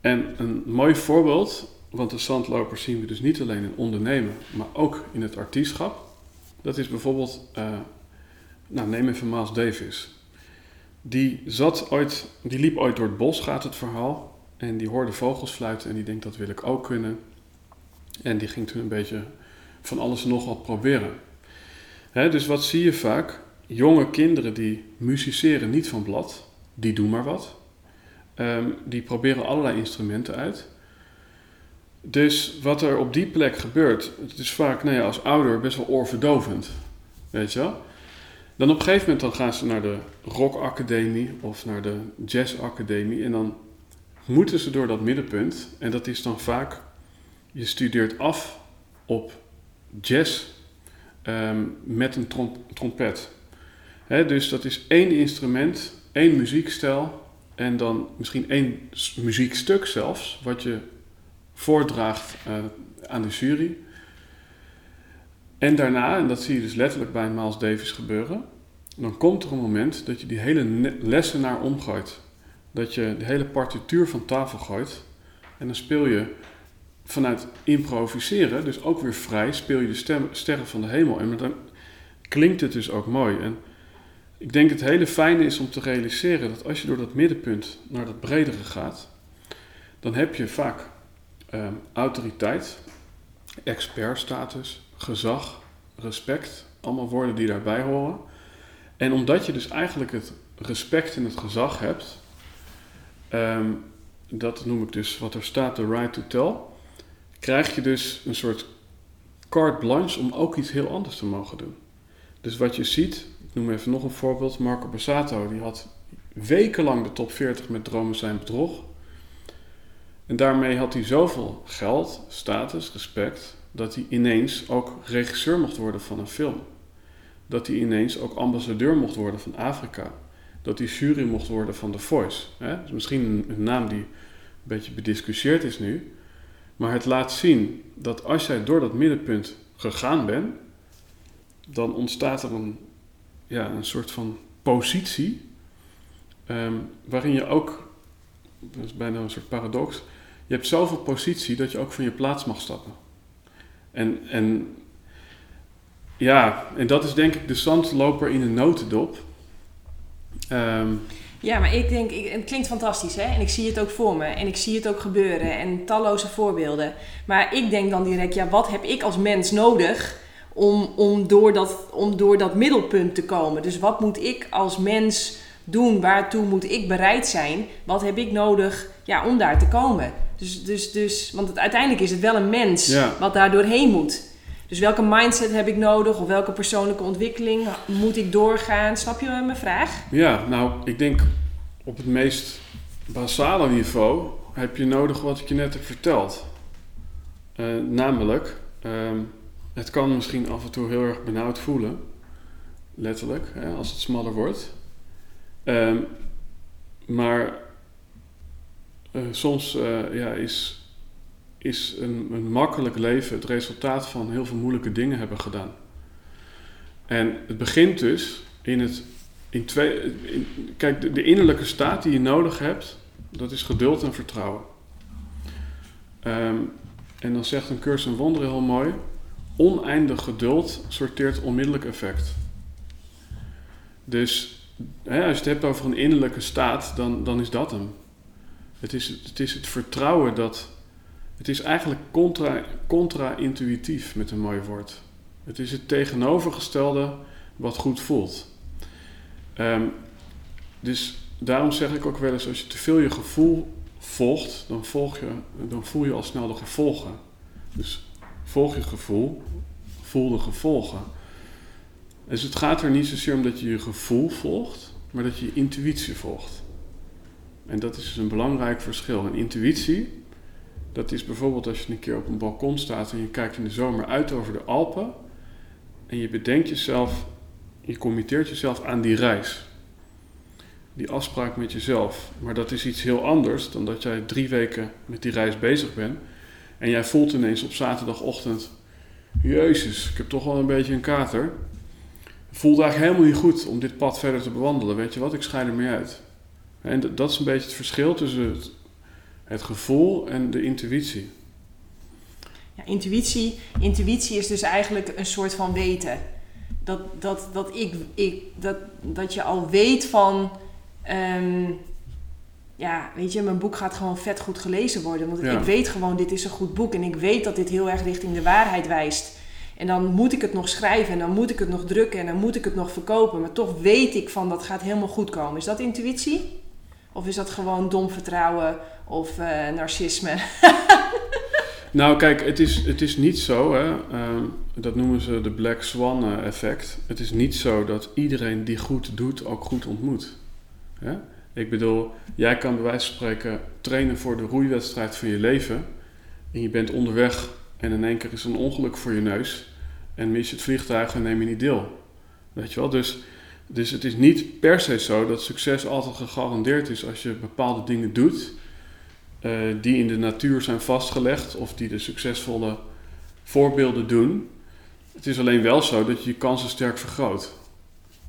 En een mooi voorbeeld, want de zandlopers zien we dus niet alleen in ondernemen, maar ook in het artiestschap. Dat is bijvoorbeeld, uh, nou neem even Miles Davis. Die, zat ooit, die liep ooit door het bos, gaat het verhaal. En die hoorde vogels fluiten en die denkt dat wil ik ook kunnen. En die ging toen een beetje van alles en nog wat proberen. dus wat zie je vaak? Jonge kinderen die musiceren niet van blad, die doen maar wat. Ehm, die proberen allerlei instrumenten uit. Dus wat er op die plek gebeurt, het is vaak nou ja, als ouder best wel oorverdovend. Weet je wel? Dan op een gegeven moment dan gaan ze naar de rockacademie of naar de jazzacademie en dan moeten ze door dat middenpunt. En dat is dan vaak, je studeert af op jazz ehm, met een trompet. dus dat is één instrument, één muziekstijl en dan misschien één muziekstuk zelfs, wat je voordraagt uh, aan de jury. En daarna, en dat zie je dus letterlijk bij Miles Davis gebeuren, dan komt er een moment dat je die hele lessen naar omgooit. Dat je de hele partituur van tafel gooit en dan speel je vanuit improviseren, dus ook weer vrij, speel je de sterren van de hemel. En dan klinkt het dus ook mooi. En ik denk het hele fijne is om te realiseren dat als je door dat middenpunt naar dat bredere gaat, dan heb je vaak um, autoriteit, expertstatus, gezag, respect, allemaal woorden die daarbij horen. En omdat je dus eigenlijk het respect en het gezag hebt, ehm, dat noem ik dus wat er staat, de right to tell, krijg je dus een soort carte blanche om ook iets heel anders te mogen doen. Dus wat je ziet, ik noem even nog een voorbeeld, Marco Borsato, die had wekenlang de top 40 met Dromen zijn bedrog. En daarmee had hij zoveel geld, status, respect, dat hij ineens ook regisseur mocht worden van een film. Dat hij ineens ook ambassadeur mocht worden van Afrika. Dat hij jury mocht worden van The Voice. Hè? Dus misschien een naam die een beetje bediscussieerd is nu. Maar het laat zien dat als jij door dat middenpunt gegaan bent, dan ontstaat er een, ja, een soort van positie. Ehm, waarin je ook, dat is bijna een soort paradox, je hebt zoveel positie dat je ook van je plaats mag stappen. En, en ja, en dat is denk ik de zandloper in een notendop. Um, ja, maar ik denk, ik, het klinkt fantastisch hè. En ik zie het ook voor me. En ik zie het ook gebeuren. En talloze voorbeelden. Maar ik denk dan direct, ja, wat heb ik als mens nodig om, om, door, dat, om door dat middelpunt te komen? Dus wat moet ik als mens doen? Waartoe moet ik bereid zijn? Wat heb ik nodig ja, om daar te komen? Dus, dus, dus, want het, uiteindelijk is het wel een mens wat daar doorheen moet. Dus welke mindset heb ik nodig of welke persoonlijke ontwikkeling moet ik doorgaan? Snap je mijn vraag? Ja, nou, ik denk op het meest basale niveau heb je nodig wat ik je net heb verteld. Uh, namelijk, ehm, het kan misschien af en toe heel erg benauwd voelen, letterlijk, hè, als het smaller wordt. Um, maar uh, soms uh, ja, is is een, een makkelijk leven het resultaat van heel veel moeilijke dingen hebben gedaan. En het begint dus in het. In twee, in, kijk, de, innerlijke staat die je nodig hebt, dat is geduld en vertrouwen. Um, en dan zegt een cursus en wonderen heel mooi: oneindig geduld sorteert onmiddellijk effect. Dus als je het hebt over een innerlijke staat, dan, dan is dat hem. Het is, het is het vertrouwen dat het is eigenlijk contra, contra-intuïtief met een mooi woord. Het is het tegenovergestelde wat goed voelt. Um, dus daarom zeg ik ook wel eens: als je te veel je gevoel volgt, dan, volg je, dan voel je al snel de gevolgen. Dus volg je gevoel, voel de gevolgen. Dus het gaat er niet zozeer om dat je je gevoel volgt, maar dat je je intuïtie volgt. En dat is dus een belangrijk verschil. En intuïtie, dat is bijvoorbeeld als je een keer op een balkon staat en je kijkt in de zomer uit over de Alpen. En je bedenkt jezelf, je committeert jezelf aan die reis. Die afspraak met jezelf. Maar dat is iets heel anders dan dat jij drie weken met die reis bezig bent. En jij voelt ineens op zaterdagochtend: Jezus, ik heb toch wel een beetje een kater. voelt eigenlijk helemaal niet goed om dit pad verder te bewandelen. Weet je wat, ik scheid er mee uit. En dat is een beetje het verschil tussen het, het gevoel en de intuïtie. Ja, intuïtie, intuïtie is dus eigenlijk een soort van weten. Dat, dat, dat, ik, ik, dat, dat je al weet van... ehm, ja, weet je, mijn boek gaat gewoon vet goed gelezen worden. Want Ja. ik weet gewoon, dit is een goed boek. En ik weet dat dit heel erg richting de waarheid wijst. En dan moet ik het nog schrijven en dan moet ik het nog drukken en dan moet ik het nog verkopen. Maar toch weet ik van, dat gaat helemaal goed komen. Is dat intuïtie? Of is dat gewoon dom vertrouwen of eh, narcisme? Nou, kijk, het is, het is niet zo, hè, ehm, dat noemen ze de Black Swan eh, effect. Het is niet zo dat iedereen die goed doet ook goed ontmoet. Hè? Ik bedoel, jij kan bij wijze van spreken trainen voor de roeiwedstrijd van je leven. En je bent onderweg en in één keer is een ongeluk voor je neus. En mis je het vliegtuig en neem je niet deel. Weet je wel? Dus, dus het is niet per se zo dat succes altijd gegarandeerd is als je bepaalde dingen doet eh, die in de natuur zijn vastgelegd of die de succesvolle voorbeelden doen. Het is alleen wel zo dat je je kansen sterk vergroot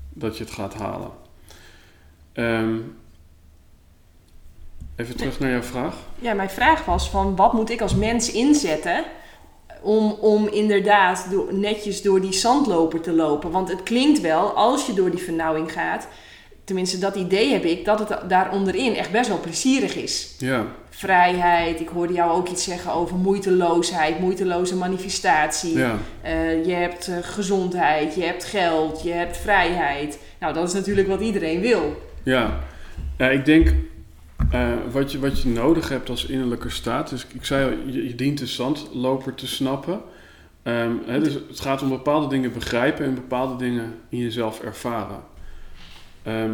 dat je het gaat halen. Ehm, even terug naar jouw vraag. Ja, mijn vraag was van wat moet ik als mens inzetten om, om inderdaad netjes door die zandloper te lopen? Want het klinkt wel, als je door die vernauwing gaat, tenminste dat idee heb ik, dat het daar onderin echt best wel plezierig is. Ja, Vrijheid, ik hoorde jou ook iets zeggen over moeiteloosheid, moeiteloze manifestatie. ja. Eh, je hebt eh, gezondheid, je hebt geld, je hebt vrijheid. Nou, dat is natuurlijk wat iedereen wil. Ja, ja ik denk eh, wat, je, wat je nodig hebt als innerlijke staat. Dus ik zei al, je, dient de zandloper te snappen. Ehm, hè, dus het gaat om bepaalde dingen begrijpen en bepaalde dingen in jezelf ervaren. Ehm,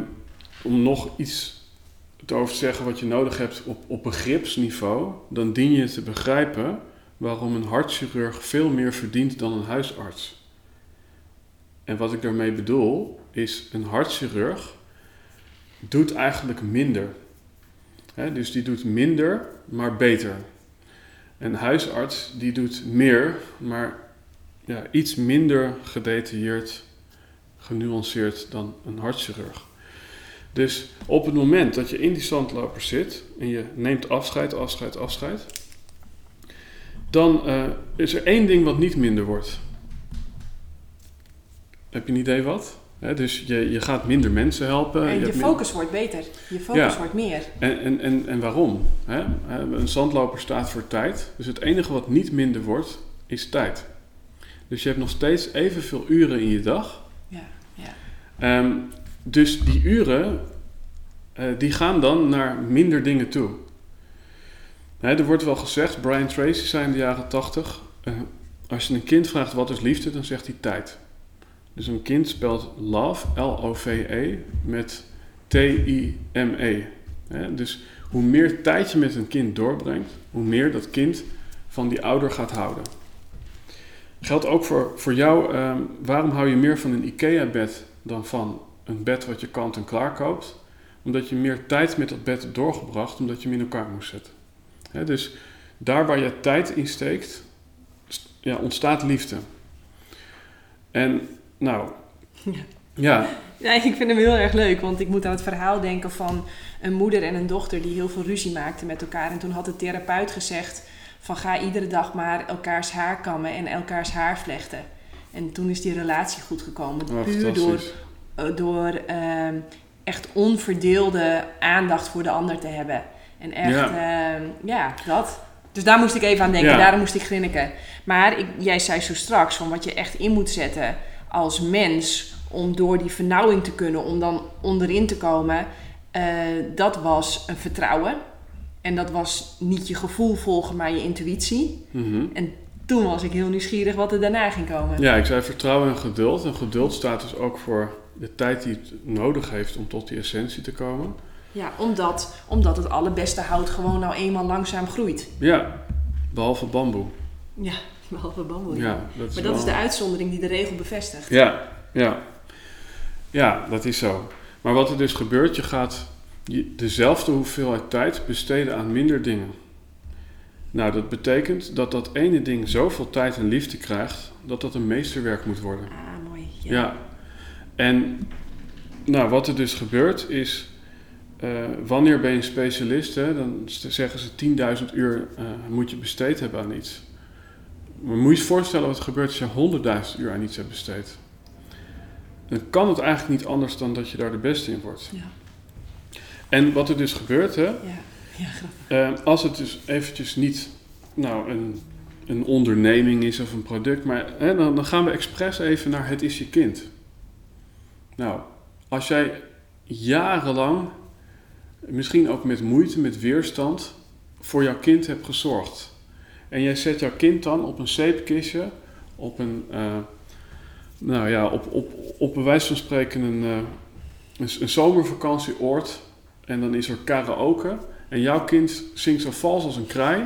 om nog iets te over te zeggen wat je nodig hebt op, op begripsniveau, dan dien je te begrijpen waarom een hartchirurg veel meer verdient dan een huisarts. En wat ik daarmee bedoel, is een hartchirurg doet eigenlijk minder. Dus die doet minder, maar beter. Een huisarts die doet meer, maar ja, iets minder gedetailleerd, genuanceerd dan een hartchirurg. Dus op het moment dat je in die zandloper zit en je neemt afscheid, afscheid, afscheid, dan eh, is er één ding wat niet minder wordt. Heb je een idee wat? Dus je, je gaat minder mensen helpen. en je focus wordt beter. Je focus Ja. wordt meer. en, en, en, en waarom? Een zandloper staat voor tijd. Dus het enige wat niet minder wordt, is tijd. Dus je hebt nog steeds evenveel uren in je dag. Ja, ja. Ehm, dus die uren, eh, die gaan dan naar minder dingen toe. Er wordt wel gezegd, Brian Tracy zei in de jaren tachtig... eh, als je een kind vraagt wat is liefde, dan zegt hij tijd. Dus een kind spelt love, L-O-V-E, met T-I-M-E. Dus hoe meer tijd je met een kind doorbrengt, hoe meer dat kind van die ouder gaat houden. Geldt ook voor, voor jou, ehm, waarom hou je meer van een IKEA-bed dan van een bed wat je kant en klaar koopt? Omdat je meer tijd met dat bed doorgebracht, omdat je hem in elkaar moest zetten. Dus daar waar je tijd in steekt, st- ja, ontstaat liefde. En nou, Ja. ja, ik vind hem heel erg leuk, want ik moet aan het verhaal denken van een moeder en een dochter die heel veel ruzie maakten met elkaar. En toen had de therapeut gezegd van ga iedere dag maar elkaars haar kammen en elkaars haar vlechten. En toen is die relatie goed gekomen. oh, puur door, eh, door ehm, echt onverdeelde aandacht voor de ander te hebben. En echt, ja, ja dat. Dus daar moest ik even aan denken, Ja. daarom moest ik grinniken. Maar ik, jij zei zo straks van wat je echt in moet zetten als mens om door die vernauwing te kunnen, om dan onderin te komen, eh, dat was een vertrouwen. En dat was niet je gevoel volgen, maar je intuïtie. Mhm. En toen was ik heel nieuwsgierig wat er daarna ging komen. Ja, ik zei vertrouwen en geduld. En geduld staat dus ook voor de tijd die het nodig heeft om tot die essentie te komen. Ja, omdat, omdat het allerbeste hout gewoon nou eenmaal langzaam groeit. Ja, behalve bamboe. Ja, behalve bamboe. ja. Dat Maar dat is de uitzondering die de regel bevestigt. Ja, ja. Ja, dat is zo. Maar wat er dus gebeurt, je gaat dezelfde hoeveelheid tijd besteden aan minder dingen. Nou, dat betekent dat dat ene ding zoveel tijd en liefde krijgt, dat dat een meesterwerk moet worden. Ah, mooi. Ja. En nou, wat er dus gebeurt is, uh, wanneer ben je een specialist? Hè, dan zeggen ze 10.000 uur uh, moet je besteed hebben aan iets. Maar moet je je voorstellen wat er gebeurt als je 100.000 uur aan iets hebt besteed. Dan kan het eigenlijk niet anders dan dat je daar de beste in wordt. Ja. En wat er dus gebeurt, hè, ja. Ja, uh, als het dus eventjes niet nou, een, een onderneming is of een product, maar hè, dan, dan gaan we expres even naar het is je kind. Nou, als jij jarenlang, misschien ook met moeite, met weerstand, voor jouw kind hebt gezorgd. En jij zet jouw kind dan op een zeepkistje, op een, uh, nou ja, op, op, op een wijze van spreken een, uh, een, zomervakantieoord. En dan is er karaoke. En jouw kind zingt zo vals als een kraai.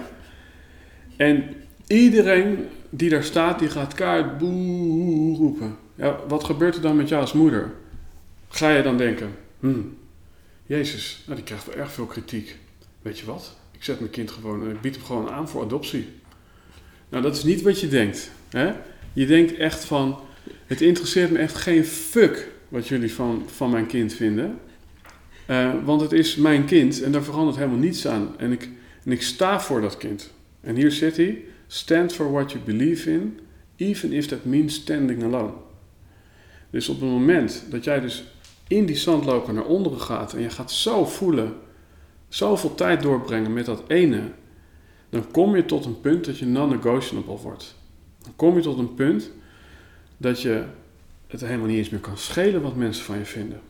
En iedereen die daar staat, die gaat kaart boe roepen. Ja, wat gebeurt er dan met jou als moeder? Ga je dan denken, hmm, Jezus, nou die krijgt wel erg veel kritiek. Weet je wat? Ik zet mijn kind gewoon, ik bied hem gewoon aan voor adoptie. Nou, dat is niet wat je denkt. Hè? Je denkt echt van, het interesseert me echt geen fuck wat jullie van, van mijn kind vinden. Uh, want het is mijn kind en daar verandert helemaal niets aan. En ik, en ik sta voor dat kind. En hier zit hij. Stand for what you believe in, even if that means standing alone. Dus op het moment dat jij dus in die zandloper naar onderen gaat en je gaat zo voelen, zoveel tijd doorbrengen met dat ene, dan kom je tot een punt dat je non-negotiable wordt. Dan kom je tot een punt dat je het helemaal niet eens meer kan schelen wat mensen van je vinden.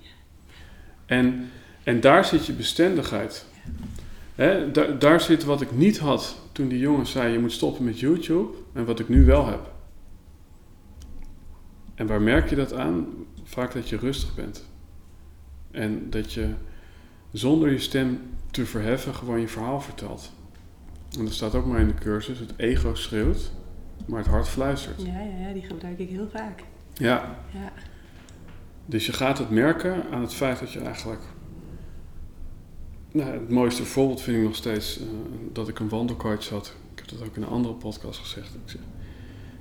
En, en daar zit je bestendigheid. He, daar, daar zit wat ik niet had toen die jongen zei: je moet stoppen met YouTube, en wat ik nu wel heb. En waar merk je dat aan? Vaak dat je rustig bent. En dat je zonder je stem te verheffen gewoon je verhaal vertelt. En dat staat ook maar in de cursus. Het ego schreeuwt, maar het hart fluistert. Ja, ja, ja die gebruik ik heel vaak. Ja. ja. Dus je gaat het merken aan het feit dat je eigenlijk... Nou, het mooiste voorbeeld vind ik nog steeds uh, dat ik een wandelcoach had. Ik heb dat ook in een andere podcast gezegd. Ik zeg,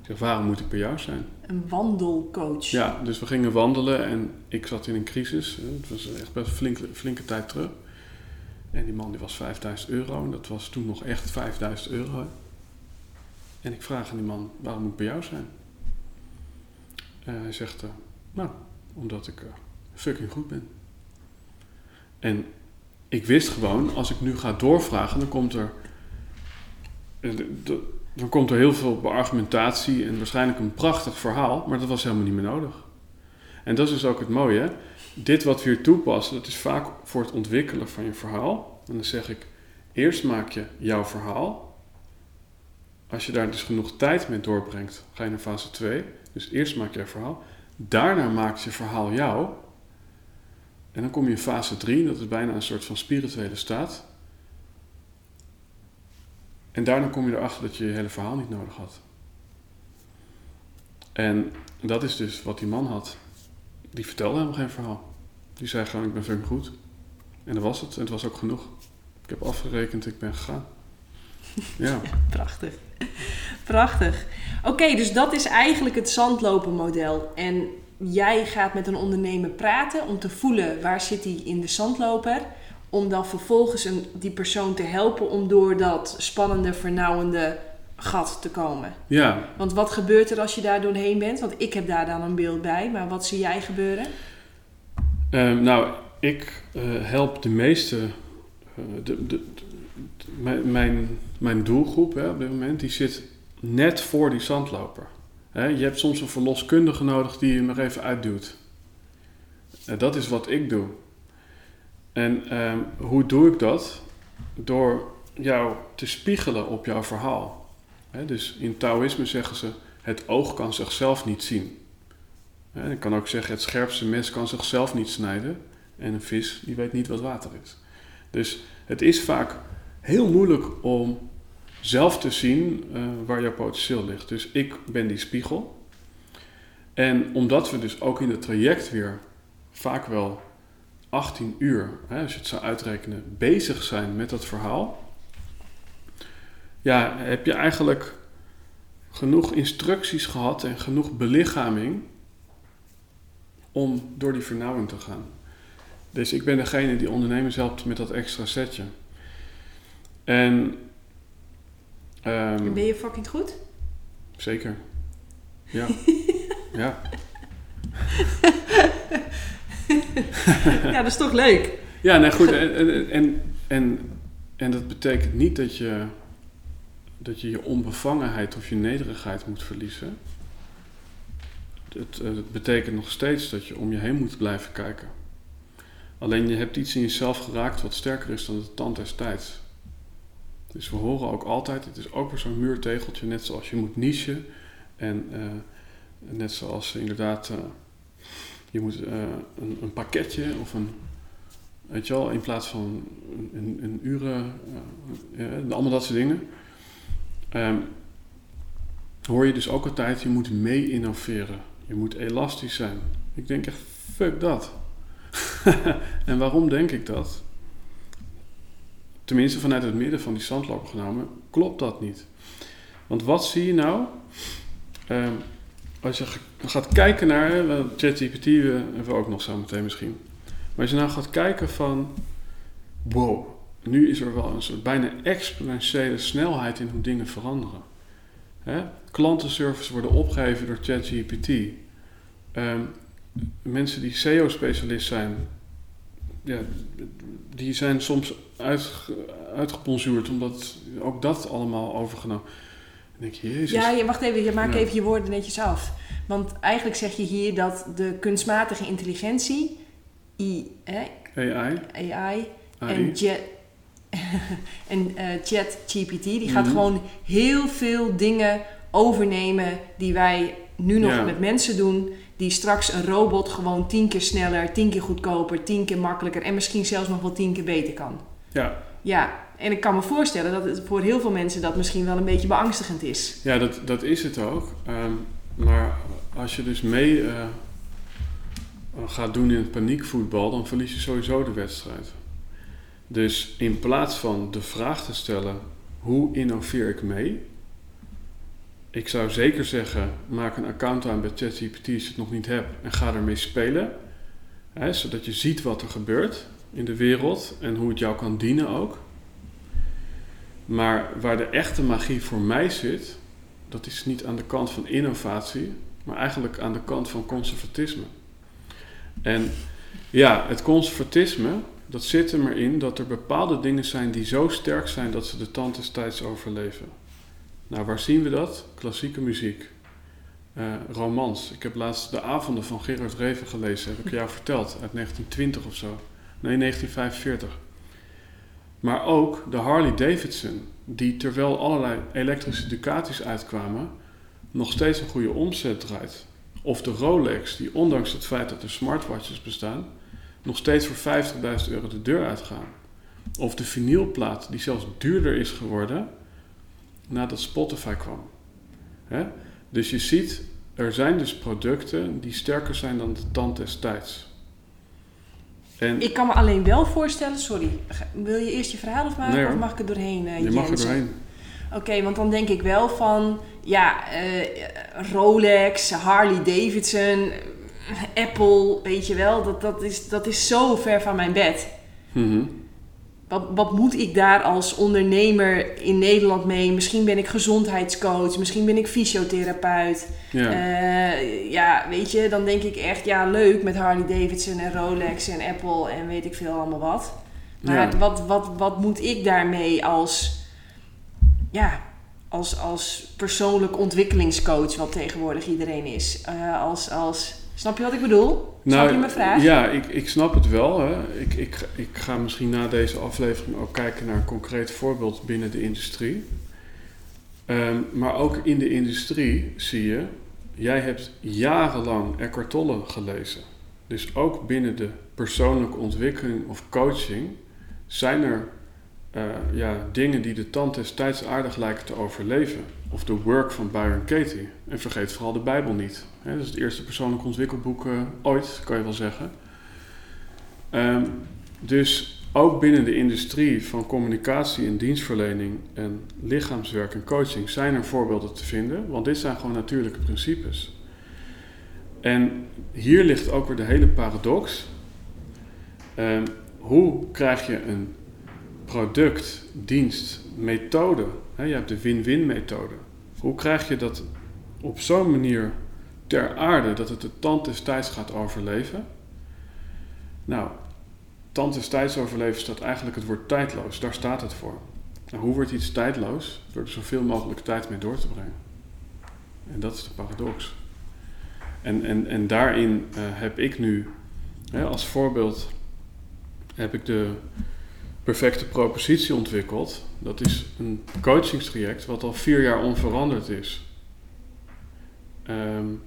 ik zeg, waarom moet ik bij jou zijn? Een wandelcoach. Ja, dus we gingen wandelen en ik zat in een crisis. Het was echt best een flinke, flinke tijd terug. En die man die was 5000 euro en dat was toen nog echt 5000 euro. En ik vraag aan die man, waarom moet ik bij jou zijn? En hij zegt, uh, nou, omdat ik uh, fucking goed ben. En ik wist gewoon, als ik nu ga doorvragen, dan komt er dan komt er heel veel argumentatie en waarschijnlijk een prachtig verhaal, maar dat was helemaal niet meer nodig. En dat is dus ook het mooie. Dit wat we hier toepassen, dat is vaak voor het ontwikkelen van je verhaal. En dan zeg ik, eerst maak je jouw verhaal. Als je daar dus genoeg tijd mee doorbrengt, ga je naar fase 2. Dus eerst maak je je verhaal. Daarna maakt je verhaal jou. En dan kom je in fase 3, dat is bijna een soort van spirituele staat. En daarna kom je erachter dat je je hele verhaal niet nodig had. En dat is dus wat die man had. Die vertelde helemaal geen verhaal. Die zei gewoon, ik ben fucking goed. En dat was het. En het was ook genoeg. Ik heb afgerekend, ik ben gegaan. Ja. Prachtig. Prachtig. Oké, dus dat is eigenlijk het zandlopermodel. En jij gaat met een ondernemer praten om te voelen waar zit hij in de zandloper om dan vervolgens een, die persoon te helpen om door dat spannende, vernauwende gat te komen. Ja. Want wat gebeurt er als je daar doorheen bent? Want ik heb daar dan een beeld bij, maar wat zie jij gebeuren? Ehm, nou, ik uh, help de meeste, uh, de, de, mijn, mijn doelgroep hè, op dit moment, die zit net voor die zandloper. Hè, je hebt soms een verloskundige nodig die je nog even uitduwt. Dat is wat ik doe. En ehm, hoe doe ik dat? Door jou te spiegelen op jouw verhaal. Dus in Taoïsme zeggen ze: het oog kan zichzelf niet zien. ik kan ook zeggen: het scherpste mes kan zichzelf niet snijden. En een vis die weet niet wat water is. Dus het is vaak heel moeilijk om zelf te zien uh, waar jouw potentieel ligt. Dus ik ben die spiegel. En omdat we dus ook in het traject weer vaak wel 18 uur, hè, als je het zou uitrekenen, bezig zijn met dat verhaal, ja, heb je eigenlijk genoeg instructies gehad en genoeg belichaming om door die vernauwing te gaan. Dus ik ben degene die ondernemers helpt met dat extra setje. En. ehm, Ben je fucking goed? Zeker. Ja. ja. ja, dat is toch leuk? Ja, nee, goed. En, en, en, en, en dat betekent niet dat je, dat je je onbevangenheid of je nederigheid moet verliezen. Het, eh, het betekent nog steeds dat je om je heen moet blijven kijken. Alleen je hebt iets in jezelf geraakt wat sterker is dan de tand des tijds. Dus we horen ook altijd, het is ook weer zo'n muurtegeltje, net zoals je moet nichen. En eh, net zoals inderdaad, eh, je moet een, een pakketje of een, weet je wel, in plaats van een, een, een uren, allemaal dat soort dingen. Ehm, hoor je dus ook altijd, je moet mee innoveren. Je moet elastisch zijn. Ik denk echt, fuck dat. en waarom denk ik dat? Tenminste, vanuit het midden van die zandloper genomen, klopt dat niet. Want wat zie je nou? Ehm, als je gaat kijken naar, ChatGPT hebben we ook nog zo meteen misschien. Maar als je nou gaat kijken van, wow, nu is er wel een soort bijna exponentiële snelheid in hoe dingen veranderen. Hè? Klantenservice worden opgegeven door ChatGPT. Ehm, mensen die SEO-specialist zijn, ja, die zijn soms uitgebonzuurd omdat ook dat allemaal overgenomen. Dan denk je, jezus. Ja, je, wacht even, je maakt Ja. even je woorden netjes af. Want eigenlijk zeg je hier dat de kunstmatige intelligentie, I, hè, AI, AI, AI. en, en eh, ChatGPT, die gaat Mhm. gewoon heel veel dingen overnemen die wij nu nog Ja. met mensen doen. Die straks een robot gewoon tien keer sneller, tien keer goedkoper, tien keer makkelijker en misschien zelfs nog wel tien keer beter kan. Ja, Ja, en ik kan me voorstellen dat het voor heel veel mensen dat misschien wel een beetje beangstigend is. ja dat, dat is het ook. Ehm, maar als je dus mee eh, gaat doen in het paniekvoetbal, dan verlies je sowieso de wedstrijd. Dus in plaats van de vraag te stellen, hoe innoveer ik mee? Ik zou zeker zeggen, maak een account aan bij ChatGPT als je het nog niet hebt en ga ermee spelen. Hè, zodat je ziet wat er gebeurt in de wereld en hoe het jou kan dienen ook. Maar waar de echte magie voor mij zit, dat is niet aan de kant van innovatie, maar eigenlijk aan de kant van conservatisme. En ja, het conservatisme, dat zit er maar in dat er bepaalde dingen zijn die zo sterk zijn dat ze de tand des tijds overleven. Nou, waar zien we dat? Klassieke muziek. Eh, romans. Ik heb laatst de avonden van Gerard Reven gelezen, heb ik jou verteld, uit 1920 of zo. Nee, 1945. Maar ook de Harley Davidson, die terwijl allerlei elektrische Ducatis uitkwamen, nog steeds een goede omzet draait. Of de Rolex, die ondanks het feit dat er smartwatches bestaan, nog steeds voor 50.000 euro de deur uitgaan. Of de vinylplaat, die zelfs duurder is geworden nadat Spotify kwam. Hè? Dus je ziet, er zijn dus producten die sterker zijn dan de tand des tijds. En Ik kan me alleen wel voorstellen, sorry, wil je eerst je verhaal afmaken Nee, of mag ik er doorheen? eh, je mag er doorheen. Oké, want dan denk ik wel van, ja, eh, Rolex, Harley Davidson, Apple, weet je wel, dat, dat, is, dat is zo ver van mijn bed. Mhm. Wat, wat moet ik daar als ondernemer in Nederland mee? Misschien ben ik gezondheidscoach, misschien ben ik fysiotherapeut. Ja. Eh, ja, weet je, dan denk ik echt, ja, leuk met Harley Davidson en Rolex en Apple en weet ik veel allemaal wat. Maar Ja. wat, wat, wat moet ik daarmee als, ja, als, als persoonlijk ontwikkelingscoach, wat tegenwoordig iedereen is? Eh, als, als, snap je wat ik bedoel? snap je mijn vraag? Nou, Ja, ik, ik snap het wel. Hè. Ik, ik, ik ga misschien na deze aflevering ook kijken naar een concreet voorbeeld binnen de industrie. Ehm, maar ook in de industrie zie je, jij hebt jarenlang Eckhart Tolle gelezen. Dus ook binnen de persoonlijke ontwikkeling of coaching zijn er eh, ja, dingen die de tand des tijds aardig lijken te overleven. Of de work van Byron Katie. En vergeet vooral de Bijbel niet. Dat is het eerste persoonlijk ontwikkelboek eh, ooit, kan je wel zeggen. Ehm, dus ook binnen de industrie van communicatie en dienstverlening en lichaamswerk en coaching zijn er voorbeelden te vinden, want dit zijn gewoon natuurlijke principes. En hier ligt ook weer de hele paradox. Ehm, hoe krijg je een product, dienst, methode? Hè, je hebt de win-win methode. Hoe krijg je dat op zo'n manier ter aarde dat het de tand des tijds gaat overleven? Nou, tand des tijds overleven staat eigenlijk het woord tijdloos. Daar staat het voor. Nou, hoe wordt iets tijdloos? Door er zoveel mogelijk tijd mee door te brengen. En dat is de paradox. En, en, en daarin uh, heb ik nu, hè, als voorbeeld, heb ik de perfecte propositie ontwikkeld. Dat is een coachingstraject wat al vier jaar onveranderd is. Um,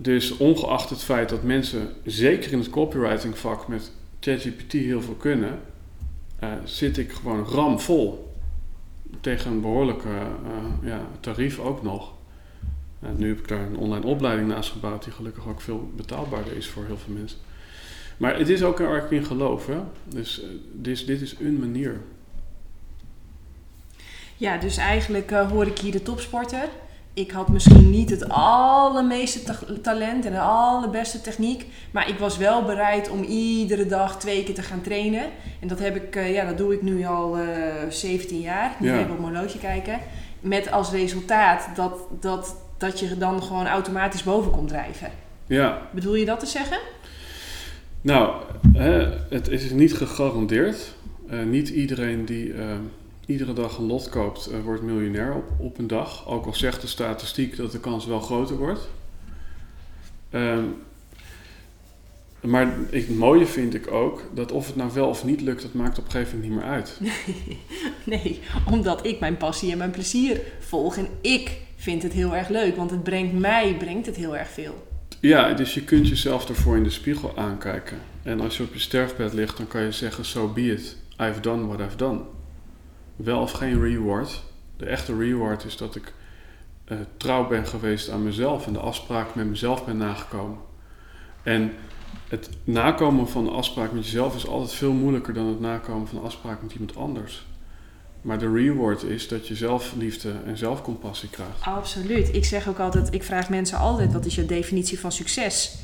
dus ongeacht het feit dat mensen, zeker in het copywriting vak met ChatGPT heel veel kunnen, uh, zit ik gewoon ramvol. Tegen een behoorlijke uh, ja, tarief ook nog. Uh, nu heb ik daar een online opleiding naast gebouwd die gelukkig ook veel betaalbaarder is voor heel veel mensen. Maar het is ook een erg in geloof. Hè? Dus dit, dit is een manier. Ja, dus eigenlijk hoor ik hier de topsporter ik had misschien niet het allermeeste talent en de allerbeste techniek. Maar ik was wel bereid om iedere dag twee keer te gaan trainen. En dat, heb ik, uh, ja, dat doe ik nu al uh, eh, 17 jaar. Nu ja. even op mijn horloge kijken. Met als resultaat dat, dat, dat je dan gewoon automatisch boven komt drijven. Ja. Bedoel je dat te zeggen? Nou, hè, het is niet gegarandeerd. Uh, niet iedereen die iedere dag een lot koopt, uh, wordt miljonair op, een dag. Ook al zegt de statistiek dat de kans wel groter wordt. Um, maar ik, het mooie vind ik ook dat of het nou wel of niet lukt, dat maakt op een gegeven moment niet meer uit. nee, omdat ik mijn passie en mijn plezier volg. En ik vind het heel erg leuk, want het brengt mij brengt het heel erg veel. Ja, dus je kunt jezelf ervoor in de spiegel aankijken. En als je op je sterfbed ligt, dan kan je zeggen: So be it. I've done what I've done wel of geen reward. De echte reward is dat ik uh, trouw ben geweest aan mezelf en de afspraak met mezelf ben nagekomen. En het nakomen van de afspraak met jezelf is altijd veel moeilijker dan het nakomen van de afspraak met iemand anders. Maar de reward is dat je zelfliefde en zelfcompassie krijgt. Absoluut. Ik zeg ook altijd, ik vraag mensen altijd, wat is je definitie van succes?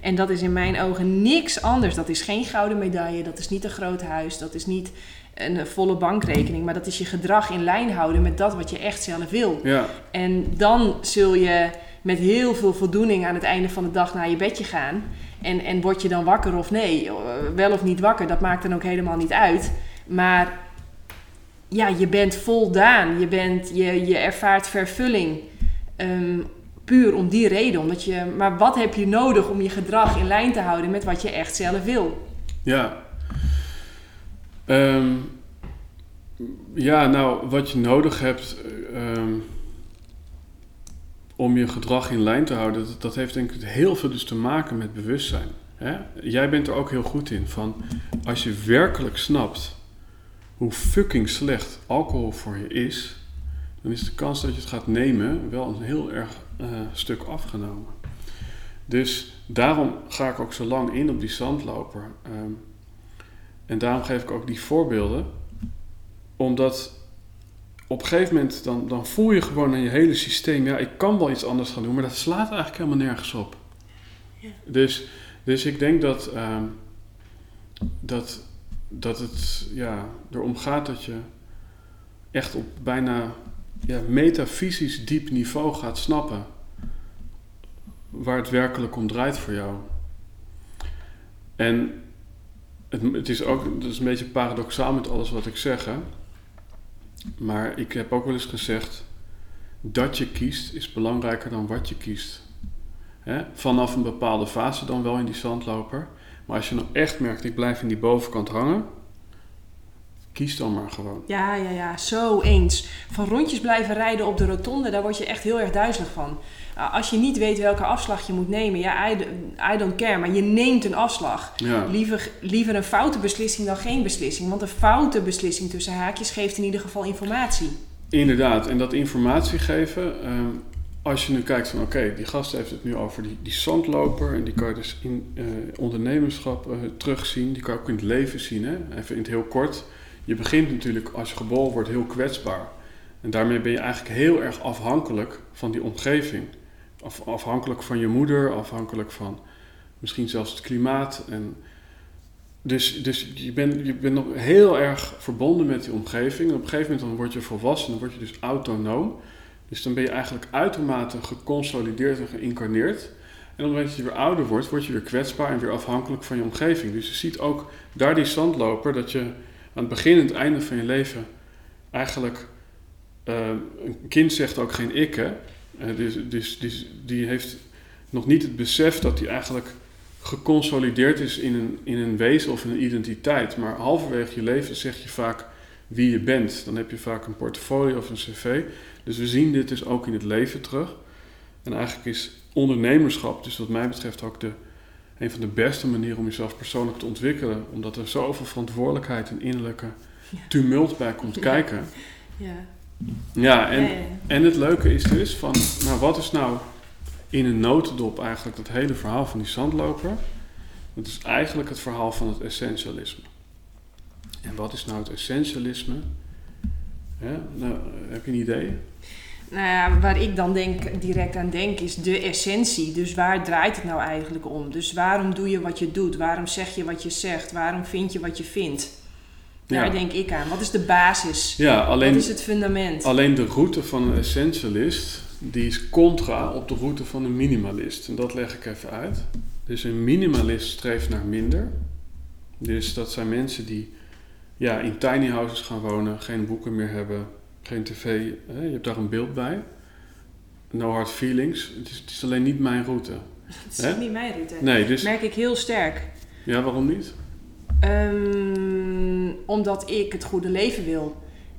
En dat is in mijn ogen niks anders. Dat is geen gouden medaille, dat is niet een groot huis, dat is niet een volle bankrekening, maar dat is je gedrag in lijn houden met dat wat je echt zelf wil. Ja. En dan zul je met heel veel voldoening aan het einde van de dag naar je bedje gaan. En, en word je dan wakker of nee, wel of niet wakker, dat maakt dan ook helemaal niet uit. Maar ja, je bent voldaan, je, bent, je, je ervaart vervulling. Um, puur om die reden. Omdat je, maar wat heb je nodig om je gedrag in lijn te houden met wat je echt zelf wil? Ja, Um, ja, nou, wat je nodig hebt um, om je gedrag in lijn te houden, dat, dat, heeft denk ik heel veel dus te maken met bewustzijn. Hè? Jij bent er ook heel goed in van als je werkelijk snapt hoe fucking slecht alcohol voor je is, dan is de kans dat je het gaat nemen wel een heel erg uh, stuk afgenomen. Dus daarom ga ik ook zo lang in op die zandloper. Um, en daarom geef ik ook die voorbeelden. Omdat op een gegeven moment dan, dan voel je gewoon aan je hele systeem, ja, ik kan wel iets anders gaan doen, maar dat slaat eigenlijk helemaal nergens op. Ja. Dus, dus ik denk dat, uh, dat, dat het ja, erom gaat dat je echt op bijna ja, metafysisch diep niveau gaat snappen waar het werkelijk om draait voor jou. En het, het, is ook het is een beetje paradoxaal met alles wat ik zeg. Maar ik heb ook wel eens gezegd: dat je kiest is belangrijker dan wat je kiest. Vanaf een bepaalde fase dan wel in die zandloper. Maar als je nou echt merkt, ik blijf in die bovenkant hangen, kies dan maar gewoon. Ja, ja, ja, zo eens. Van rondjes blijven rijden op de rotonde, daar word je echt heel erg duizelig van. Nou, als je niet weet welke afslag je moet nemen, ja, I, I don't care, maar je neemt een afslag. Ja. Liever, liever een foute beslissing dan geen beslissing. Want een foute beslissing tussen haakjes geeft in ieder geval informatie. Inderdaad, en dat informatie geven, ehm, als je nu kijkt van oké, die gast heeft het nu over die, die zandloper en die kan je dus in uh, ondernemerschap uh, terugzien, die kan je ook in het leven zien, hè? even in het heel kort. Je begint natuurlijk als je geboren wordt heel kwetsbaar. En daarmee ben je eigenlijk heel erg afhankelijk van die omgeving af, afhankelijk van je moeder, afhankelijk van misschien zelfs het klimaat. En dus dus je, bent, je bent nog heel erg verbonden met die omgeving. En op een gegeven moment dan word je volwassen, dan word je dus autonoom. Dus dan ben je eigenlijk uitermate geconsolideerd en geïncarneerd. En op het moment dat je weer ouder wordt, word je weer kwetsbaar en weer afhankelijk van je omgeving. Dus je ziet ook daar die zandloper dat je aan het begin en het einde van je leven eigenlijk. Uh, een kind zegt ook geen ik, hè? Uh, dus, dus, dus die heeft nog niet het besef dat hij eigenlijk geconsolideerd is in een, in een wezen of een identiteit. Maar halverwege je leven zeg je vaak wie je bent. Dan heb je vaak een portfolio of een cv. Dus we zien dit dus ook in het leven terug. En eigenlijk is ondernemerschap, dus wat mij betreft ook de, een van de beste manieren om jezelf persoonlijk te ontwikkelen. Omdat er zoveel verantwoordelijkheid en innerlijke tumult bij komt kijken. Ja, ja en, en het leuke is dus van, nou wat is nou in een notendop eigenlijk dat hele verhaal van die zandloper? Dat is eigenlijk het verhaal van het essentialisme. En wat is nou het essentialisme? nou, heb je een idee? Nou ja, waar ik dan denk, direct aan denk, is de essentie. Dus waar draait het nou eigenlijk om? Dus waarom doe je wat je doet? Waarom zeg je wat je zegt? Waarom vind je wat je vindt? Daar denk ik aan. Wat is de basis? Ja, alleen, wat is het fundament? Alleen de route van een essentialist, die is contra op de route van een minimalist. En dat leg ik even uit. Dus een minimalist streeft naar minder. Dus dat zijn mensen die ja, in tiny houses gaan wonen, geen boeken meer hebben, geen tv. Hè? Je hebt daar een beeld bij. No hard feelings. Het is, het is alleen niet mijn route. Het is niet mijn route. Nee, dus... Merk ik heel sterk. Ja, waarom niet? Um, omdat ik het goede leven wil.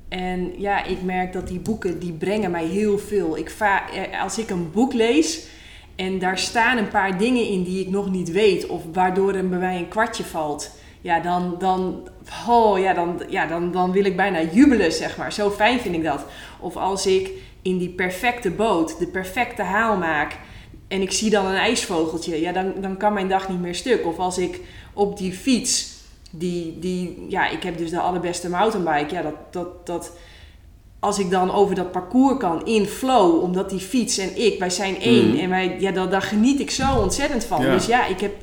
En ja, ik merk dat die boeken, die brengen mij heel veel. Ik va eh, als ik een boek lees en daar staan een paar dingen in die ik nog niet weet... of waardoor er bij mij een kwartje valt ja, dan, dan, oh, ja, dan, ja, dan, dan wil ik bijna jubelen, zeg maar. Zo fijn vind ik dat. Of als ik in die perfecte boot de perfecte haal maak en ik zie dan een ijsvogeltje, ja, dan, dan kan mijn dag niet meer stuk. Of als ik op die fiets, die, die, ja, ik heb dus de allerbeste mountainbike, ja, dat, dat, dat, als ik dan over dat parcours kan in flow, omdat die fiets en ik, wij zijn één. Mm. En wij, ja, dan, daar geniet ik zo ontzettend van. Dus ja, ik heb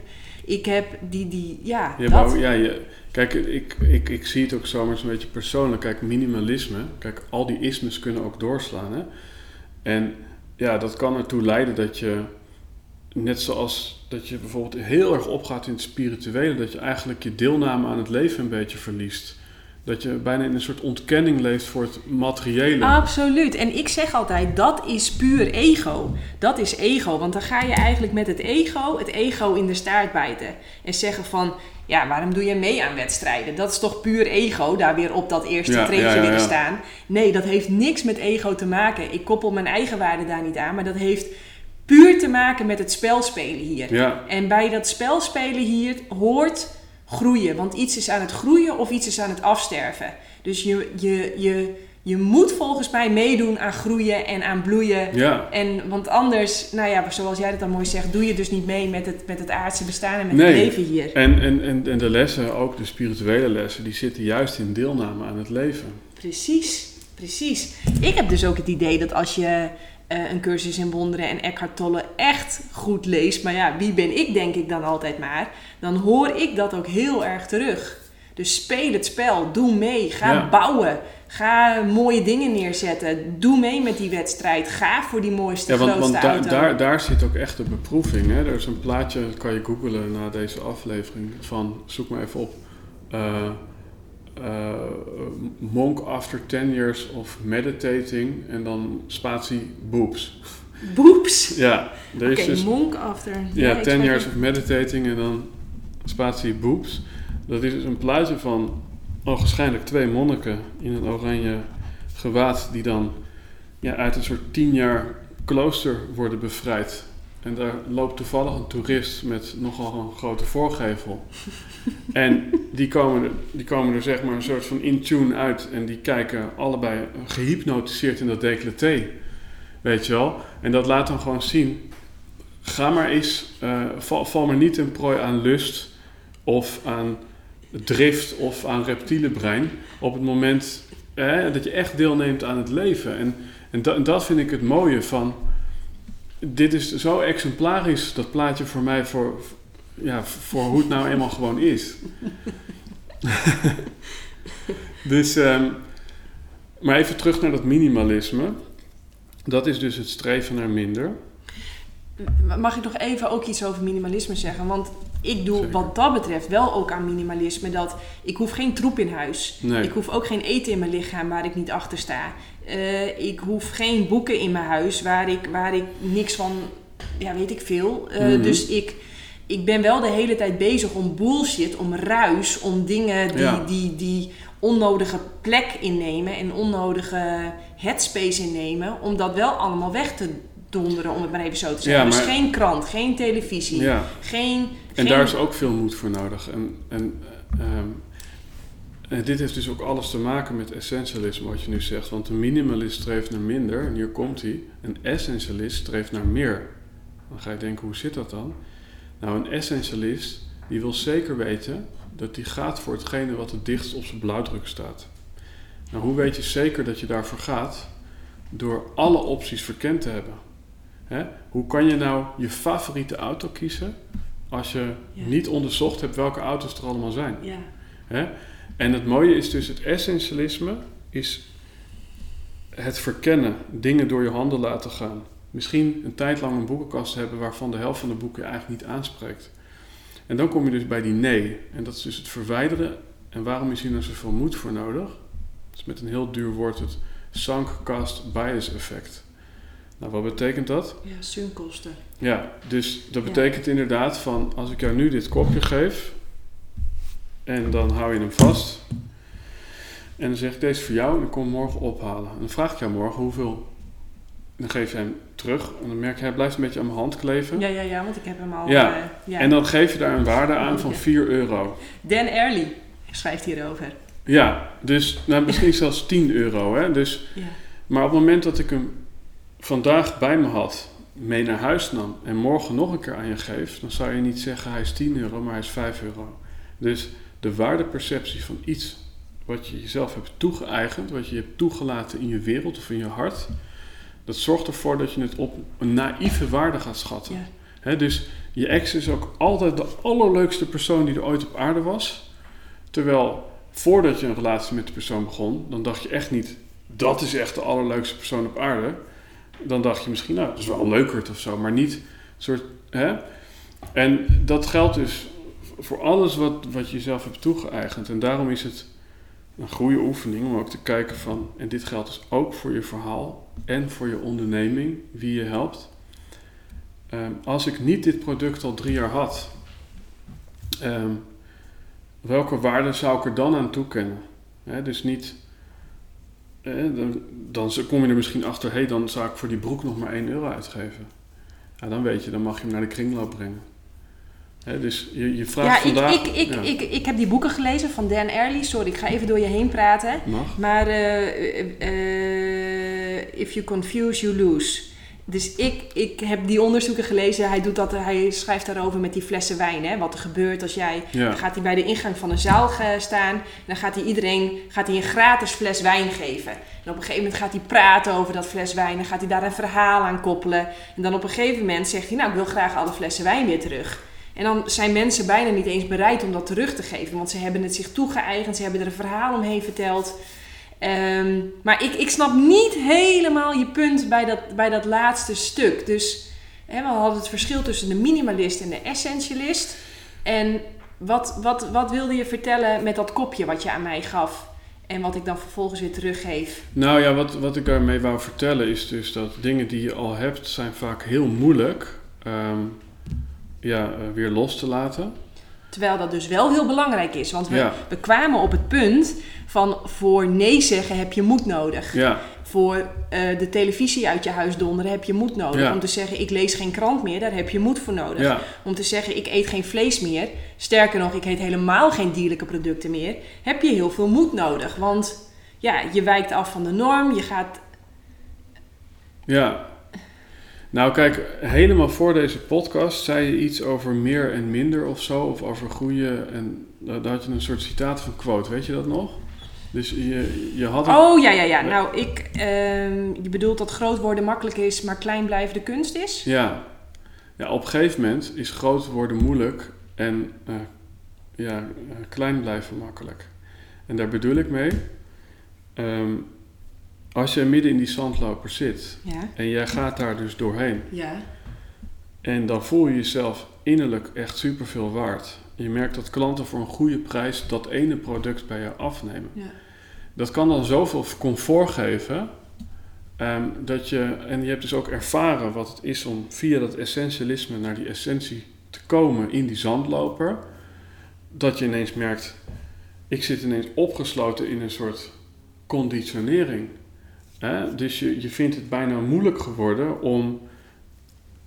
ik heb die, die ja, ja dat. ja, je, kijk, ik, ik, ik zie het ook zomaar een beetje persoonlijk. Kijk, minimalisme, kijk, al die ismes kunnen ook doorslaan. Hè? En ja, dat kan ertoe leiden dat je, net zoals dat je bijvoorbeeld heel erg opgaat in het spirituele, dat je eigenlijk je deelname aan het leven een beetje verliest. Dat je bijna in een soort ontkenning leeft voor het materiële. Absoluut. En ik zeg altijd, dat is puur ego. Dat is ego. Want dan ga je eigenlijk met het ego, het ego in de staart bijten. En zeggen van, ja, waarom doe je mee aan wedstrijden? Dat is toch puur ego, daar weer op dat eerste ja, willen staan. Nee, dat heeft niks met ego te maken. Ik koppel mijn eigen waarde daar niet aan, maar dat heeft puur te maken met het spelspelen hier. En bij dat spelspelen hier hoort groeien. Want iets is aan het groeien of iets is aan het afsterven. Dus je, je, je, je moet volgens mij meedoen aan groeien en aan bloeien. Ja. En, want anders, nou ja, zoals jij dat dan mooi zegt, doe je dus niet mee met het, met het aardse bestaan en met het leven hier. En, en, en, en de lessen, ook de spirituele lessen, die zitten juist in deelname aan het leven. Precies, precies. Ik heb dus ook het idee dat als je uh, een cursus in wonderen en Eckhart Tolle echt goed leest, maar ja, wie ben ik denk ik dan altijd maar, dan hoor ik dat ook heel erg terug. Dus speel het spel, doe mee, ga bouwen, ga mooie dingen neerzetten, doe mee met die wedstrijd, ga voor die mooiste, ja, want, grootste want auto. Daar, daar zit ook echt de beproeving. Hè? Er is een plaatje, dat kan je googlen na deze aflevering, van, zoek maar even op, uh, monk after 10 years of meditating en dan spatie boobs. Boobs? ja. Oké, okay, dus, monk after... Ja, 10 years of meditating en dan spatie boobs. Dat is dus een plaatje van waarschijnlijk twee monniken in een oranje gewaad die dan ja, uit een soort 10 jaar klooster worden bevrijd. En daar loopt toevallig een toerist met nogal een grote voorgevel. en die komen, er, die komen er zeg maar een soort van in tune uit. En die kijken allebei gehypnotiseerd in dat decolleté. Weet je wel? En dat laat dan gewoon zien. Ga maar eens, uh, val, val maar niet in prooi aan lust of aan drift of aan reptielenbrein. Op het moment dat je echt deelneemt aan het leven. En, en, en dat vind ik het mooie van dit is zo exemplarisch, dat plaatje voor mij, voor, ja, voor hoe het nou eenmaal gewoon is. dus, ehm, maar even terug naar dat minimalisme. Dat is dus het streven naar minder. Mag ik nog even ook iets over minimalisme zeggen? Want ik doe Zeker. wat dat betreft wel ook aan minimalisme. Dat ik hoef geen troep in huis. Nee. Ik hoef ook geen eten in mijn lichaam waar ik niet achter sta. Eh, ik hoef geen boeken in mijn huis waar ik, waar ik niks van, ja weet ik veel. Eh, Mhm. Dus ik, ik ben wel de hele tijd bezig om bullshit, om ruis, om dingen die, Ja. die, die onnodige plek innemen en onnodige headspace innemen. Om dat wel allemaal weg te donderen, om het maar even zo te zeggen. Ja, Dus geen krant, geen televisie, Ja, geen... en daar is ook veel moed voor nodig. En, en, ehm, en dit heeft dus ook alles te maken met essentialisme, wat je nu zegt. Want een minimalist streeft naar minder, en hier komt hij. Een essentialist streeft naar meer. Dan ga je denken, hoe zit dat dan? Nou, een essentialist, die wil zeker weten dat hij gaat voor hetgene wat het dichtst op zijn blauwdruk staat. Nou, hoe weet je zeker dat je daarvoor gaat? Door alle opties verkend te hebben. Hè? Hoe kan je nou je favoriete auto kiezen als je Ja. niet onderzocht hebt welke auto's er allemaal zijn? Ja, Hè? En het mooie is dus het essentialisme is het verkennen, dingen door je handen laten gaan. Misschien een tijd lang een boekenkast hebben waarvan de helft van de boeken je eigenlijk niet aanspreekt. En dan kom je dus bij die nee. En dat is dus het verwijderen. En waarom is hier nou zoveel moed voor nodig? Dat is met een heel duur woord het sunk cost bias effect. Nou, wat betekent dat? ja sunkosten. Ja, dus dat Ja. betekent inderdaad van als ik jou nu dit kopje geef en dan hou je hem vast en dan zeg ik deze voor jou en ik kom morgen ophalen. En dan vraag ik jou morgen hoeveel, dan geef je hem terug en dan merk je hij blijft een beetje aan mijn hand kleven. Ja, ja, ja, want ik heb hem al... Ja. eh, ja. En dan geef je daar een waarde aan van Ja. 4 euro. Dan Early schrijft hierover. Ja, dus nou, misschien zelfs 10 euro. Hè? Dus, Ja. maar op het moment dat ik hem vandaag bij me had, mee naar huis nam en morgen nog een keer aan je geef, dan zou je niet zeggen hij is 10 euro, maar hij is 5 euro. Dus de waardeperceptie van iets wat je jezelf hebt toegeëigend, wat je hebt toegelaten in je wereld of in je hart, dat zorgt ervoor dat je het op een naïeve waarde gaat schatten. Ja. Dus je ex is ook altijd de allerleukste persoon die er ooit op aarde was. Terwijl voordat je een relatie met de persoon begon, dan dacht je echt niet, dat is echt de allerleukste persoon op aarde. Dan dacht je misschien, nou, dat is wel een leukerd of zo, maar niet soort. Hè? En dat geldt dus voor alles wat, wat je zelf hebt toegeëigend. En daarom is het een goede oefening om ook te kijken van, en dit geldt dus ook voor je verhaal en voor je onderneming, wie je helpt. Ehm, als ik niet dit product al drie jaar had, ehm, welke waarde zou ik er dan aan toekennen? Hè, dus niet, dan, dan kom je er misschien achter, hé, hey, dan zou ik voor die broek nog maar 1 euro uitgeven. Ja, dan weet je, dan mag je hem naar de kringloop brengen. Dus je, je vraagt Ja, ik, vandaag... ik, ik, ja, ik, ik heb die boeken gelezen van Dan Early. Sorry, ik ga even door je heen praten. mag. Maar eh, eh, eh, if you confuse, you lose. Dus ik, ik heb die onderzoeken gelezen. Hij, doet dat, hij schrijft daarover met die flessen wijn. Hè? Wat er gebeurt als jij... Ja. Dan gaat hij bij de ingang van een zaal eh, staan. En dan gaat hij iedereen gaat hij een gratis fles wijn geven. En op een gegeven moment gaat hij praten over dat fles wijn. Dan gaat hij daar een verhaal aan koppelen. En dan op een gegeven moment zegt hij... Nou, ik wil graag alle flessen wijn weer terug. En dan zijn mensen bijna niet eens bereid om dat terug te geven. Want ze hebben het zich toegeëigend. Ze hebben er een verhaal omheen verteld. Ehm, maar ik, ik snap niet helemaal je punt bij dat, bij dat laatste stuk. Dus we hadden het verschil tussen de minimalist en de essentialist. En wat, wat, wat wilde je vertellen met dat kopje wat je aan mij gaf? En wat ik dan vervolgens weer teruggeef. Nou ja, wat, wat ik daarmee wou vertellen is dus dat dingen die je al hebt, zijn vaak heel moeilijk ehm, ja, eh, weer los te laten. Terwijl dat dus wel heel belangrijk is. Want we, Ja. we kwamen op het punt van voor nee zeggen heb je moed nodig. Ja, Voor eh, de televisie uit je huis donderen heb je moed nodig. Ja. Om te zeggen ik lees geen krant meer, daar heb je moed voor nodig. Om te zeggen ik eet geen vlees meer. Sterker nog, ik eet helemaal geen dierlijke producten meer. Heb je heel veel moed nodig. Want ja, je wijkt af van de norm. Je gaat... ja. Nou kijk, helemaal voor deze podcast zei je iets over meer en minder of zo, of over goede en daar daar had je een soort citaat van quote, weet je dat nog? Dus je, je had... Oh, ja, ja, ja. Nou, ik... ehm, je bedoelt dat groot worden makkelijk is, maar klein blijven de kunst is? Ja. ja, op een gegeven moment is groot worden moeilijk en eh, ja, eh, klein blijven makkelijk. En daar bedoel ik mee, ehm, als je midden in die zandloper zit Ja. en jij gaat daar dus doorheen Ja. en dan voel je jezelf innerlijk echt superveel waard. Je merkt dat klanten voor een goede prijs dat ene product bij je afnemen. Ja. Dat kan dan zoveel comfort geven. ehm, dat je, en je hebt dus ook ervaren wat het is om via dat essentialisme naar die essentie te komen in die zandloper. Dat je ineens merkt, ik zit ineens opgesloten in een soort conditionering. Hè? Dus je, je vindt het bijna moeilijk geworden om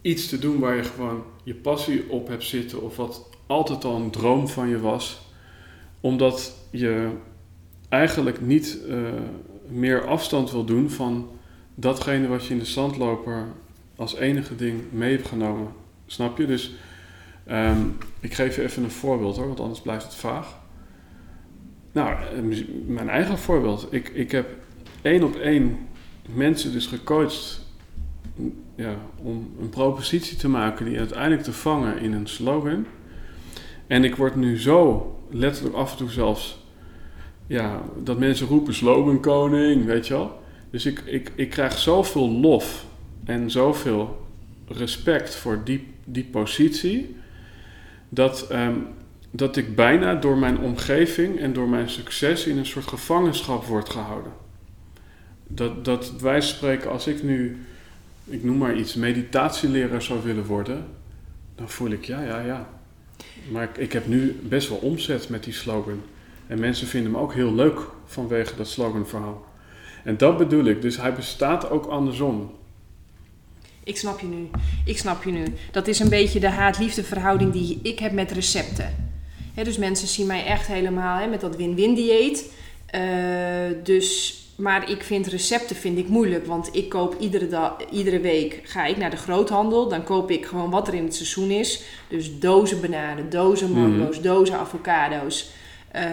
iets te doen waar je gewoon je passie op hebt zitten of wat altijd al een droom van je was. Omdat je eigenlijk niet eh, meer afstand wil doen van datgene wat je in de zandloper als enige ding mee hebt genomen. Snap je? Dus ehm, ik geef je even een voorbeeld hoor, want anders blijft het vaag. Nou, eh, mijn eigen voorbeeld. Ik, ik heb één op één mensen dus gecoacht ja, om een propositie te maken die uiteindelijk te vangen in een slogan. En ik word nu zo letterlijk af en toe zelfs ja, dat mensen roepen slogan koning, weet je wel. Dus ik, ik, ik krijg zoveel lof en zoveel respect voor die, die positie, dat, ehm, dat ik bijna door mijn omgeving en door mijn succes in een soort gevangenschap word gehouden. Dat, dat van spreken, als ik nu, ik noem maar iets, meditatieleraar zou willen worden, dan voel ik ja, ja, ja. Maar ik, heb nu best wel omzet met die slogan. En mensen vinden me ook heel leuk vanwege dat sloganverhaal. En dat bedoel ik. Dus hij bestaat ook andersom. Ik snap je nu. Ik snap je nu. Dat is een beetje de haat-liefde verhouding die ik heb met recepten. Hè, dus mensen zien mij echt helemaal hè, met dat win-win dieet. Eh, dus, maar ik vind recepten vind ik moeilijk. Want ik koop iedere, dag, iedere week ga ik naar de groothandel. Dan koop ik gewoon wat er in het seizoen is. Dus dozen bananen, dozen mango's, dozen avocado's. eh,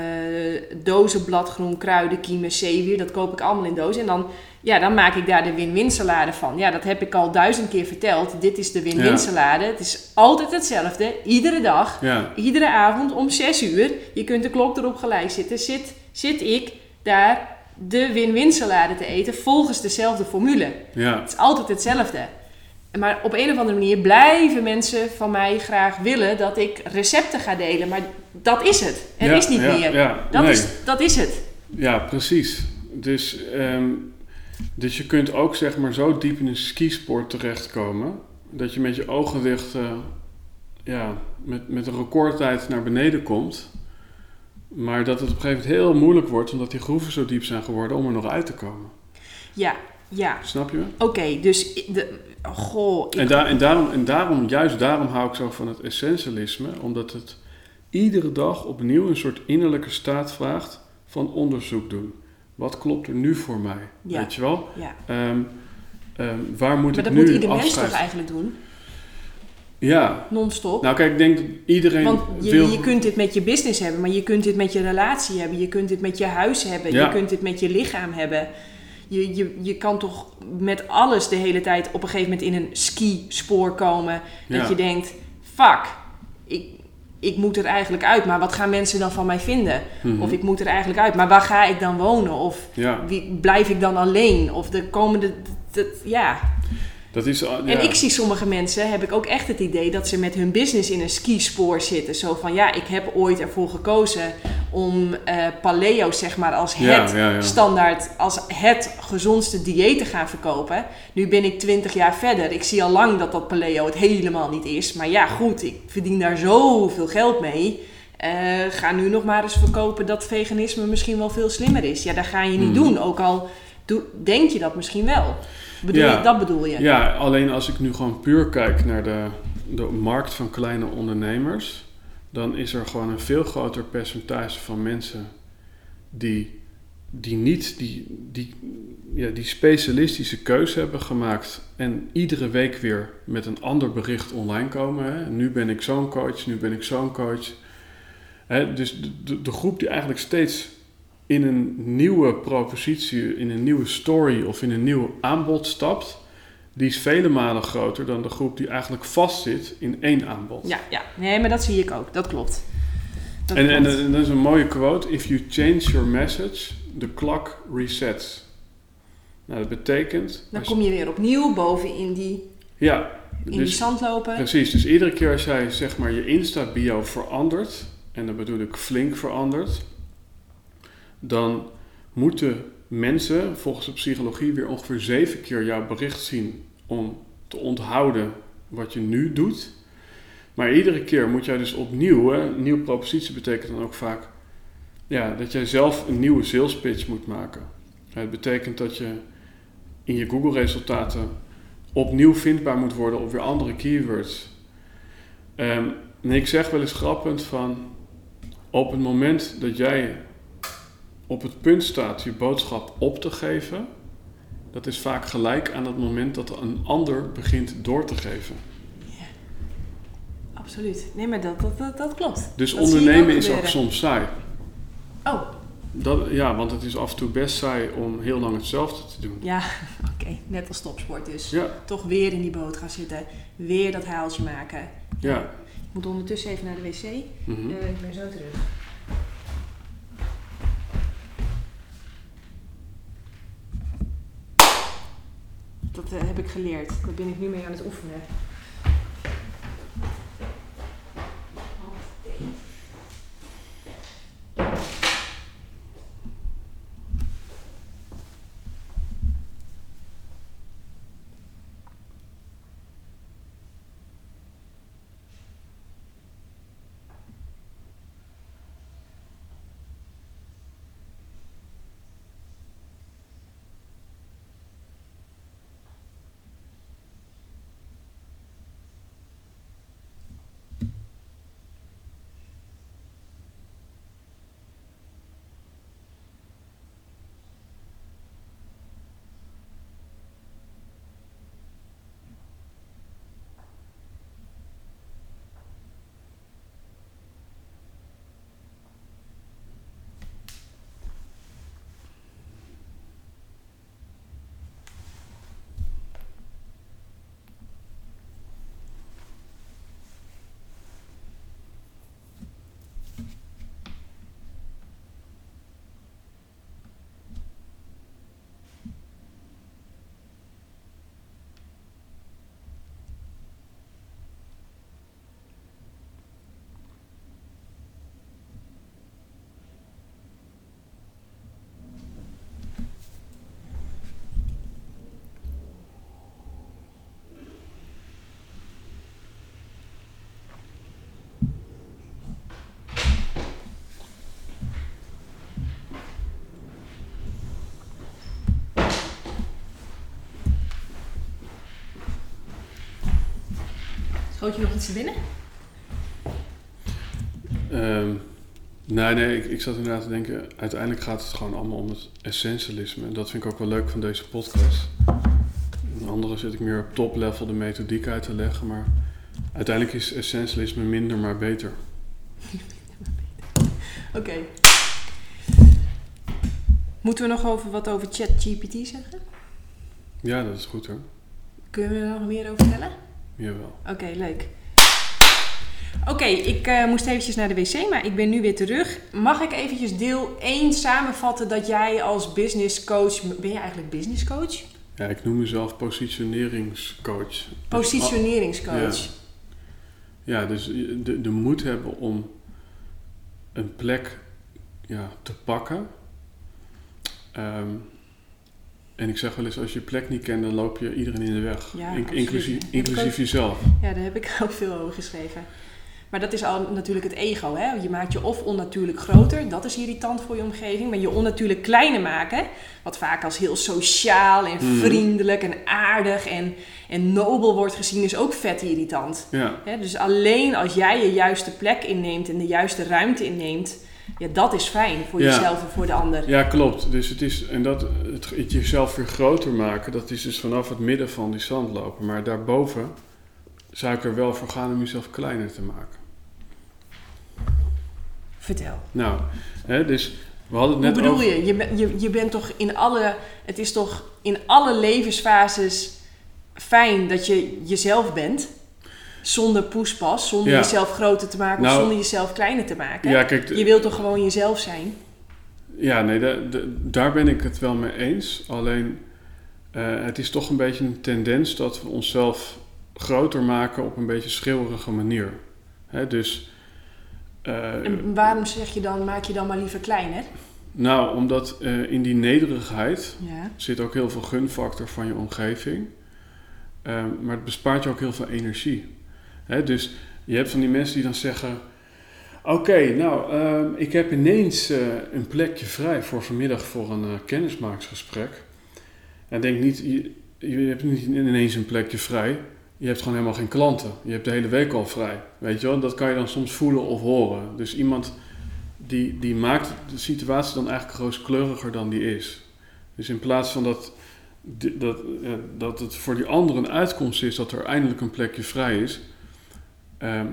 dozen bladgroen, kruiden, kiemen, zeewier. Dat koop ik allemaal in dozen. En dan, ja, dan maak ik daar de win-win salade van. Ja, dat heb ik al duizend keer verteld. Dit is de win-win Ja. salade. Het is altijd hetzelfde. Iedere dag. Ja, Iedere avond om 6 uur. Je kunt de klok erop gelijk zitten. Zit, zit ik daar de win-win salade te eten volgens dezelfde formule. ja, Het is altijd hetzelfde. Maar op een of andere manier blijven mensen van mij graag willen dat ik recepten ga delen. Maar dat is het. Er Ja, is niet ja, meer. ja, dat, nee. is, dat is het. ja, precies. Dus, ehm, dus je kunt ook zeg maar zo diep in een skisport terechtkomen... dat je met je ogen dicht eh, ja, met, met een recordtijd naar beneden komt... maar dat het op een gegeven moment heel moeilijk wordt... omdat die groeven zo diep zijn geworden om er nog uit te komen. Ja, ja. Snap je? Oké, dus de, goh, En, daar, en, daarom, en daarom, juist daarom hou ik zo van het essentialisme, omdat het iedere dag opnieuw een soort innerlijke staat vraagt van onderzoek doen. Wat klopt er nu voor mij? Ja. Weet je wel? ja. Ehm, ehm, waar moet Maar ik dat nu moet ieder mens toch eigenlijk doen? Ja. Non-stop. Nou kijk, ik denk dat iedereen Want je, wil... je kunt dit met je business hebben, maar je kunt dit met je relatie hebben. Je kunt dit met je huis hebben. Ja. Je kunt dit met je lichaam hebben. Je, je, je kan toch met alles de hele tijd op een gegeven moment in een skispoor komen. Dat Ja. je denkt, fuck, ik, ik moet er eigenlijk uit. Maar wat gaan mensen dan van mij vinden? Mhm. Of ik moet er eigenlijk uit. Maar waar ga ik dan wonen? Of Ja, wie, blijf ik dan alleen? Of de komende... dat- ja, dat is... en ja. ik zie sommige mensen, heb ik ook echt het idee dat ze met hun business in een skispoor zitten. Zo van, ja, ik heb ooit ervoor gekozen om eh, paleo, zeg maar, als het ja, ja. standaard, als het gezondste dieet te gaan verkopen. Nu ben ik 20 jaar verder. Ik zie al lang dat dat paleo het helemaal niet is. Maar ja, goed, ik verdien daar zoveel geld mee. Eh, ga nu nog maar eens verkopen dat veganisme misschien wel veel slimmer is. Ja, dat ga je niet Mhm. doen. Ook al denk je dat misschien wel. Bedoel Ja. je, dat bedoel je? Ja, alleen als ik nu gewoon puur kijk naar de, de markt van kleine ondernemers, dan is er gewoon een veel groter percentage van mensen die, die niet die, die, ja, die specialistische keuze hebben gemaakt en iedere week weer met een ander bericht online komen. Hè. Nu ben ik zo'n coach, nu ben ik zo'n coach. Hè, dus de, de, de groep die eigenlijk steeds in een nieuwe propositie, in een nieuwe story of in een nieuw aanbod stapt, die is vele malen groter dan de groep die eigenlijk vastzit in één aanbod. Ja, ja. Nee, maar dat zie ik ook. Dat klopt. Dat En, en, klopt. en dat is een mooie quote. If you change your message, the clock resets. Nou, dat betekent... dan kom je weer opnieuw boven in die, Ja, in die dus, zand lopen. precies. Dus iedere keer als jij zeg maar je Insta-bio verandert, en dat bedoel ik flink verandert, dan moeten mensen volgens de psychologie weer ongeveer zeven keer jouw bericht zien om te onthouden wat je nu doet. Maar iedere keer moet jij dus opnieuw, een nieuwe propositie betekent dan ook vaak ja, dat jij zelf een nieuwe sales pitch moet maken. Het betekent dat je in je Google resultaten opnieuw vindbaar moet worden op weer andere keywords. Ehm, en ik zeg wel eens grappend van op het moment dat jij op het punt staat je boodschap op te geven, dat is vaak gelijk aan het moment dat een ander begint door te geven. Absoluut. Nee, maar dat, dat, dat, dat klopt. Dus Dat ondernemen is ook soms saai. Oh, Dat, ja, want het is af en toe best saai om heel lang hetzelfde te doen. ja. Oké, net als topsport dus. Ja, Toch weer in die boot gaan zitten. Weer dat haaltje maken. ja. Ik moet ondertussen even naar de wc. Eh, ik ben zo terug. Dat eh, heb ik geleerd. Daar ben ik nu mee aan het oefenen. Schoot je nog iets te binnen? Ehm, nee, nee, ik, ik zat inderdaad te denken, uiteindelijk gaat het gewoon allemaal om het essentialisme. En dat vind ik ook wel leuk van deze podcast. In andere zit ik meer op top level de methodiek uit te leggen, maar uiteindelijk is essentialisme minder maar beter. Oké. Moeten we nog over wat over ChatGPT zeggen? Ja, dat is goed hoor. Kunnen we er nog meer over vertellen? Jawel. Oké, leuk. Oké, ik eh, moest eventjes naar de wc, maar ik ben nu weer terug. Mag ik eventjes deel 1 samenvatten dat jij als business coach... Ben je eigenlijk business coach? Ja, ik noem mezelf positioneringscoach. Positioneringscoach. Ja. Ja, dus je- de, de moed hebben om een plek ja, te pakken. Ehm, en ik zeg wel eens, als je je plek niet kent, dan loop je iedereen in de weg. Ja, In- absoluut. inclusief inclusief ook. jezelf. Ja, daar heb ik ook veel over geschreven. Maar dat is al natuurlijk het ego. Hè? Je maakt je of onnatuurlijk groter, dat is irritant voor je omgeving. Maar je onnatuurlijk kleiner maken, wat vaak als heel sociaal en Mhm. vriendelijk en aardig en, en nobel wordt gezien, is ook vet irritant. Ja, Hè? Dus alleen als jij je juiste plek inneemt en de juiste ruimte inneemt, ja, dat is fijn voor Ja. jezelf en voor de ander. ja, klopt. Dus het is, en dat, het, het jezelf weer groter maken, dat is dus vanaf het midden van die zand lopen. Maar daarboven zou ik er wel voor gaan om jezelf kleiner te maken. Vertel. Nou, hè, dus We hadden het Hoe net bedoel over... je? Je, je? je bent toch in alle... Het is toch in alle levensfases fijn dat je jezelf bent? Zonder poespas, zonder Ja. jezelf groter te maken of Nou, zonder jezelf kleiner te maken. Ja, kijk, Je wilt toch gewoon jezelf zijn? Ja, nee, da- da- daar ben ik het wel mee eens. Alleen, eh, het is toch een beetje een tendens dat we onszelf groter maken op een beetje schreeuwerige manier. Hè, dus, eh, En waarom zeg je dan, maak je dan maar liever kleiner? nou, omdat eh, in die nederigheid Ja. zit ook heel veel gunfactor van je omgeving. Maar het bespaart je ook heel veel energie. Dus je hebt van die mensen die dan zeggen... Oké, nou, ehm, ik heb ineens eh, een plekje vrij voor vanmiddag voor een kennismakingsgesprek. En denk niet, je, hebt niet ineens een plekje vrij. Je hebt gewoon helemaal geen klanten. Je hebt de hele week al vrij. Weet je wel, dat kan je dan soms voelen of horen. Dus iemand die, die maakt de situatie dan eigenlijk rooskleuriger dan die is. Dus in plaats van dat, dat, eh, dat het voor die ander een uitkomst is dat er eindelijk een plekje vrij is, ehm,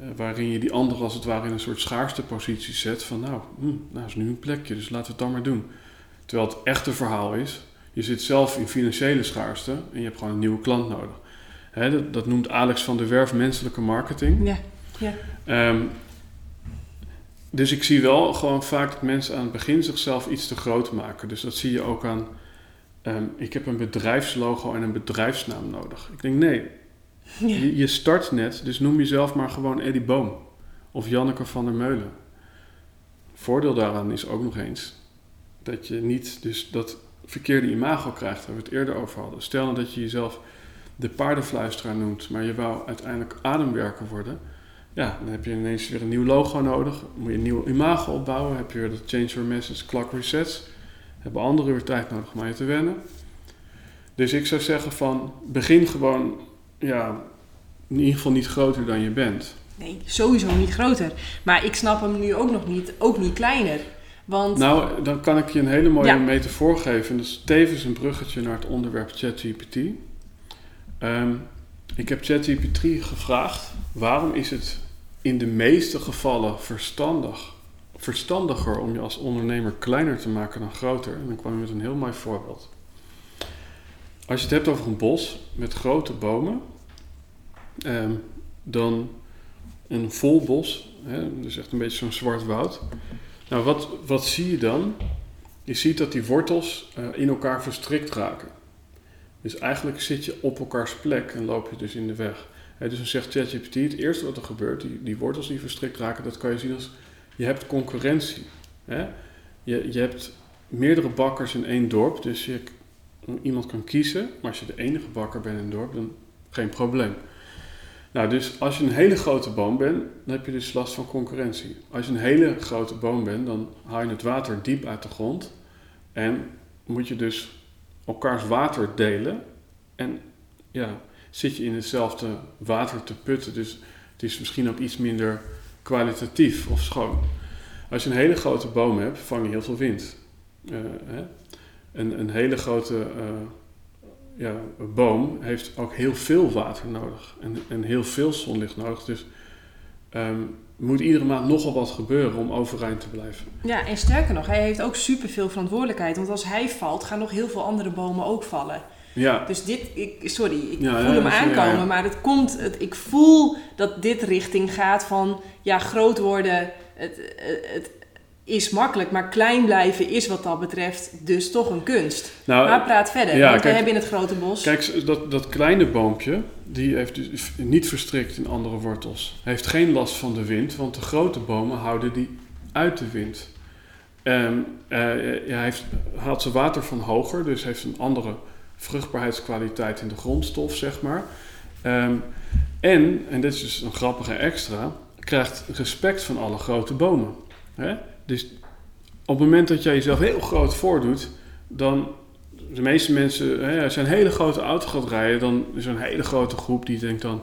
eh, waarin je die ander als het ware in een soort schaarste positie zet van nou, hm, nou is nu een plekje, dus laten we het dan maar doen. Terwijl het echte verhaal is, je zit zelf in financiële schaarste en je hebt gewoon een nieuwe klant nodig. Dat, dat noemt Alex van der Werf menselijke marketing. Ja. Ehm, dus ik zie wel gewoon vaak dat mensen aan het begin zichzelf iets te groot maken. Dus dat zie je ook aan, ehm, ik heb een bedrijfslogo en een bedrijfsnaam nodig. Ik denk nee, Je, je start net, dus noem jezelf maar gewoon Eddie Boom of Janneke van der Meulen. Voordeel daaraan is ook nog eens dat je niet dus dat verkeerde imago krijgt, waar we het eerder over hadden. Stel nou dat je jezelf de paardenfluisteraar noemt, maar je wou uiteindelijk ademwerker worden. Ja, dan heb je ineens weer een nieuw logo nodig. Moet je een nieuw imago opbouwen. Heb je weer dat change your message, clock resets. Hebben anderen weer tijd nodig om je te wennen. Dus ik zou zeggen van, begin gewoon, ja, in ieder geval niet groter dan je bent. Nee, sowieso niet groter. Maar ik snap hem nu ook nog niet, ook niet kleiner. Want Nou, dan kan ik je een hele mooie Ja. metafoor geven. En dat is tevens een bruggetje naar het onderwerp ChatGPT. Ehm, ik heb ChatGPT gevraagd, waarom is het in de meeste gevallen verstandig, verstandiger om je als ondernemer kleiner te maken dan groter? En dan kwam je met een heel mooi voorbeeld. Als je het hebt over een bos met grote bomen, ehm, dan een vol bos, hè, dus echt een beetje zo'n zwart woud. Nou, wat, wat zie je dan? Je ziet dat die wortels eh, in elkaar verstrikt raken. Dus eigenlijk zit je op elkaars plek en loop je dus in de weg. Dus dan zegt ChatGPT, het eerste wat er gebeurt, die, die wortels die verstrikt raken, dat kan je zien als, je hebt concurrentie. Je, je hebt meerdere bakkers in één dorp, dus je, iemand kan kiezen. Maar als je de enige bakker bent in een dorp, dan geen probleem. Nou, dus als je een hele grote boom bent, dan heb je dus last van concurrentie. Als je een hele grote boom bent, dan haal je het water diep uit de grond. En moet je dus elkaars water delen. En ja, zit je in hetzelfde water te putten. Dus het is misschien ook iets minder kwalitatief of schoon. Als je een hele grote boom hebt, vang je heel veel wind. Eh, hè? Een, een hele grote eh, ja, boom heeft ook heel veel water nodig en, en heel veel zonlicht nodig. Dus ehm, moet iedere maand nogal wat gebeuren om overeind te blijven. ja, en sterker nog, hij heeft ook superveel verantwoordelijkheid. Want als hij valt, gaan nog heel veel andere bomen ook vallen. Ja, Dus dit, ik, sorry, ik Ja, voel ja, hem aankomen, ja, maar het komt, het, ik voel dat dit richting gaat van, ja, groot worden, het, het is makkelijk, maar klein blijven is wat dat betreft dus toch een kunst. nou, maar praat verder, ja, want kijk- we hebben in het grote bos... Kijk, dat, dat kleine boompje, die heeft dus niet verstrikt in andere wortels. Heeft geen last van de wind, want de grote bomen houden die uit de wind. Ehm, eh, hij heeft, haalt zijn water van hoger, dus heeft een andere vruchtbaarheidskwaliteit in de grondstof, zeg maar. Ehm, en, en dit is dus een grappige extra, krijgt respect van alle grote bomen. Hè? Dus op het moment dat jij jezelf heel groot voordoet, dan de meeste mensen, hè, als je een hele grote auto gaat rijden, dan is er een hele grote groep die denkt dan,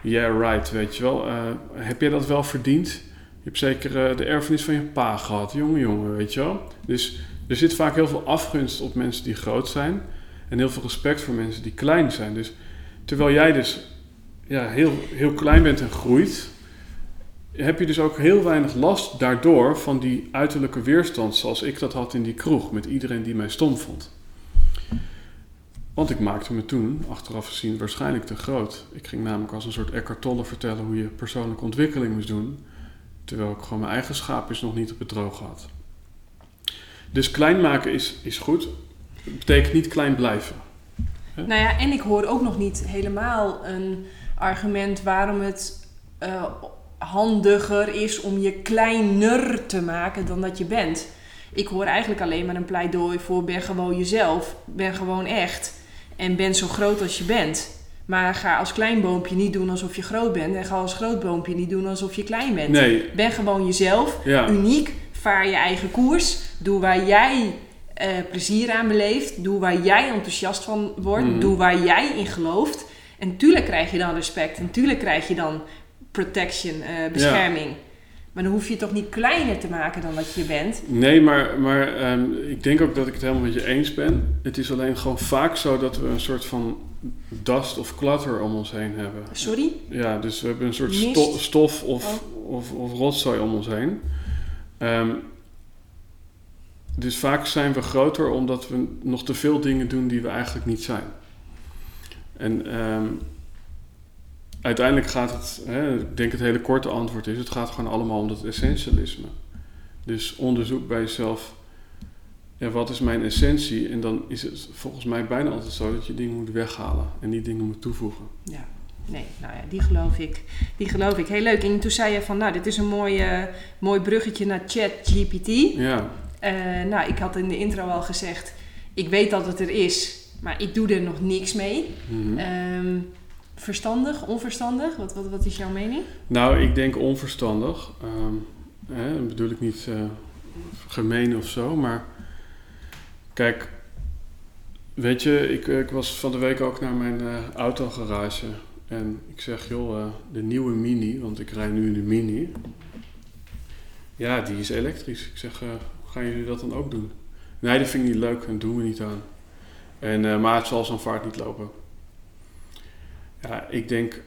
yeah right, weet je wel, eh, heb jij dat wel verdiend? Je hebt zeker eh, de erfenis van je pa gehad, jongen, jongen, weet je wel. Dus er zit vaak heel veel afgunst op mensen die groot zijn en heel veel respect voor mensen die klein zijn. Dus terwijl jij dus ja, heel, heel klein bent en groeit, heb je dus ook heel weinig last daardoor van die uiterlijke weerstand zoals ik dat had in die kroeg met iedereen die mij stom vond. Want ik maakte me toen, achteraf gezien, waarschijnlijk te groot. Ik ging namelijk als een soort Eckhart Tolle vertellen hoe je persoonlijke ontwikkeling moest doen, terwijl ik gewoon mijn eigen schaapjes nog niet op het droog had. Dus klein maken is, is goed, betekent niet klein blijven. Nou ja, en ik hoor ook nog niet helemaal een argument waarom het uh, handiger is om je kleiner te maken dan dat je bent. Ik hoor eigenlijk alleen maar een pleidooi voor ben gewoon jezelf, ben gewoon echt en ben zo groot als je bent. Maar ga als klein boompje niet doen alsof je groot bent. En ga als groot boompje niet doen alsof je klein bent. Nee. Ben gewoon jezelf, uniek, vaar je eigen koers. Doe waar jij uh, plezier aan beleeft. Doe waar jij enthousiast van wordt. Mhm. Doe waar jij in gelooft. En tuurlijk krijg je dan respect. En tuurlijk krijg je dan protection, uh, bescherming. Maar dan hoef je het toch niet kleiner te maken dan dat je bent. Nee, maar, maar um, ik denk ook dat ik het helemaal met je eens ben. Het is alleen gewoon vaak zo dat we een soort van dust of clutter om ons heen hebben. Sorry? Ja, dus we hebben een soort sto stof of, oh. of, of, rotzooi om ons heen. Um, dus vaak zijn we groter omdat we nog te veel dingen doen die we eigenlijk niet zijn. En um, uiteindelijk gaat het, hè, ik denk het hele korte antwoord is, het gaat gewoon allemaal om dat essentialisme. Dus onderzoek bij jezelf, ja, wat is mijn essentie? En dan is het volgens mij bijna altijd zo dat je dingen moet weghalen en niet dingen moet toevoegen. Ja, nee, nou ja, die geloof ik. Die geloof ik. Heel leuk. En toen zei je van, nou, dit is een mooi, uh, mooi bruggetje naar ChatGPT. Ja. Uh, nou, ik had in de intro al gezegd, ik weet dat het er is, maar ik doe er nog niks mee. Mm -hmm. um, verstandig, onverstandig? Wat, wat, wat is jouw mening? Nou, ik denk onverstandig. Um, hè, bedoel ik niet uh, gemeen of zo, maar kijk, weet je, ik, ik was van de week ook naar mijn uh, autogarage en ik zeg, joh, uh, de nieuwe Mini, want ik rij nu in de Mini. Ja, die is elektrisch. Ik zeg, gaan jullie dat dan ook doen? Nee, dat vind ik niet leuk en doen we niet aan. En, maar het zal zo'n vaart niet lopen. Ja, ik denk,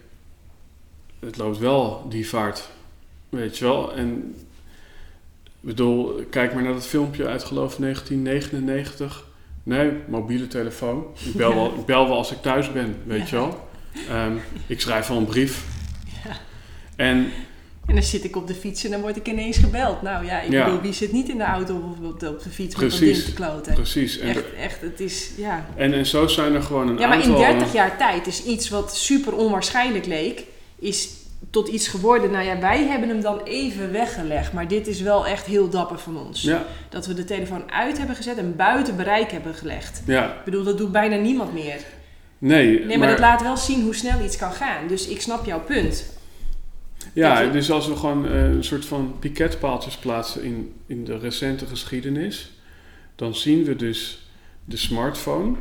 het loopt wel die vaart, weet je wel. En ik bedoel, kijk maar naar dat filmpje uit geloof 1999. Nee, mobiele telefoon. Ik bel, wel, ik bel wel als ik thuis ben, weet ja. je wel. Um, ik schrijf wel een brief. Ja. En, en dan zit ik op de fiets en dan word ik ineens gebeld. Nou ja, ik ja. bedoel, wie zit niet in de auto of op de, op de fiets precies, met dat ding te kloten? Precies. En echt, echt, het is, ja. En, en zo zijn er gewoon een ja, maar aantal... in 30 jaar tijd is iets wat super onwaarschijnlijk leek, is tot iets geworden. Nou ja, wij hebben hem dan even weggelegd. Maar dit is wel echt heel dapper van ons. Ja. Dat we de telefoon uit hebben gezet en buiten bereik hebben gelegd. Ja. Ik bedoel, dat doet bijna niemand meer. Nee, Nee, maar, maar dat laat wel zien hoe snel iets kan gaan. Dus ik snap jouw punt. Ja, dus als we gewoon eh, een soort van piketpaaltjes plaatsen in, in de recente geschiedenis, dan zien we dus de smartphone,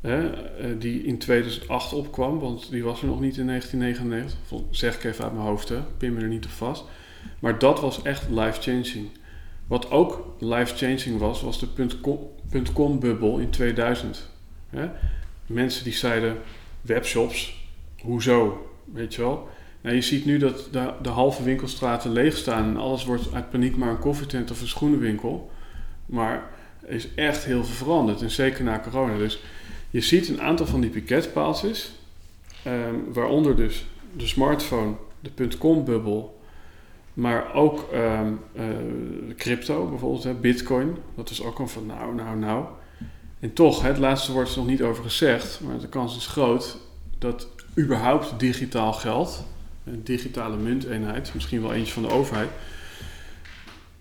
hè, eh, die in 2008 opkwam, want die was er nog niet in 1999. Vol- Zeg ik even uit mijn hoofd, hè, pin me er niet op vast. Maar dat was echt life-changing. Wat ook life-changing was, was de .com- .com-bubbel in 2000. Hè? Mensen die zeiden, webshops, hoezo, weet je wel. Je ziet nu dat de, de halve winkelstraten leeg staan en alles wordt uit paniek maar een koffietent of een schoenenwinkel. Maar er is echt heel veel veranderd en zeker na corona. Dus je ziet een aantal van die piketpaaltjes, ehm, waaronder dus de smartphone, de .com-bubbel, maar ook ehm, eh, crypto bijvoorbeeld, hè, bitcoin. Dat is ook al van nou, nou, nou. En toch, het laatste woord is nog niet over gezegd, maar de kans is groot dat überhaupt digitaal geld, een digitale munteenheid, misschien wel eentje van de overheid.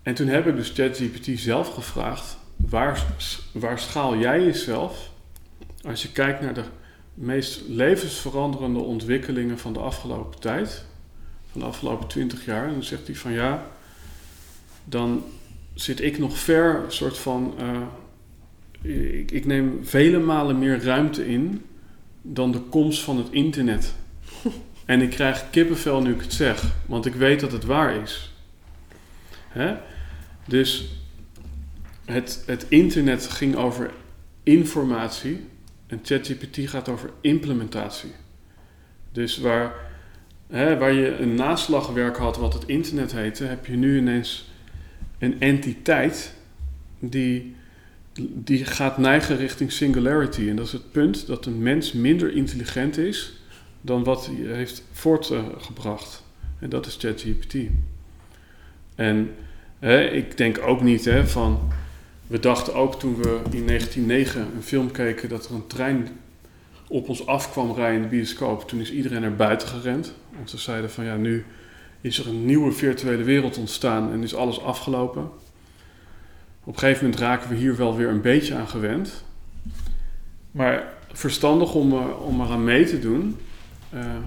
En toen heb ik dus ChatGPT zelf gevraagd, waar, waar schaal jij jezelf als je kijkt naar de meest levensveranderende ontwikkelingen van de afgelopen tijd, van de afgelopen twintig jaar? En dan zegt hij van ja, dan zit ik nog ver, soort van, eh, ik, ik neem vele malen meer ruimte in dan de komst van het internet. En ik krijg kippenvel nu ik het zeg, want ik weet dat het waar is. Hè? Dus het, het internet ging over informatie en ChatGPT gaat over implementatie. Dus waar hè, waar je een naslagwerk had wat het internet heette, heb je nu ineens een entiteit die, die gaat neigen richting singularity. En dat is het punt dat een mens minder intelligent is dan wat hij heeft voortgebracht. En dat is ChatGPT. En hè, ik denk ook niet hè, van. We dachten ook toen we in 1909 een film keken dat er een trein op ons af kwam rijden in de bioscoop. Toen is iedereen naar buiten gerend. Want ze zeiden van ja, nu is er een nieuwe virtuele wereld ontstaan en is alles afgelopen. Op een gegeven moment raken we hier wel weer een beetje aan gewend. Maar verstandig om, uh, om eraan mee te doen. Uh,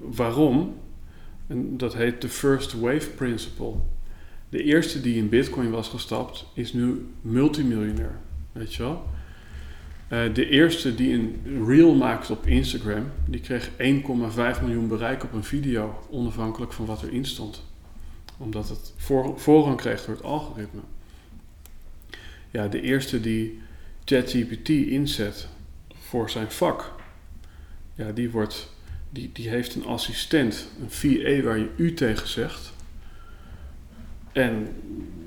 waarom? En dat heet de First Wave Principle. De eerste die in Bitcoin was gestapt, is nu multimiljonair. Weet je wel? Uh, de eerste die een reel maakt op Instagram, die kreeg 1,5 miljoen bereik op een video, onafhankelijk van wat erin stond. Omdat het voor, voorrang kreeg door het algoritme. Ja, de eerste die ChatGPT inzet voor zijn vak, ja, die, wordt, die, die heeft een assistent, een VA waar je u tegen zegt. En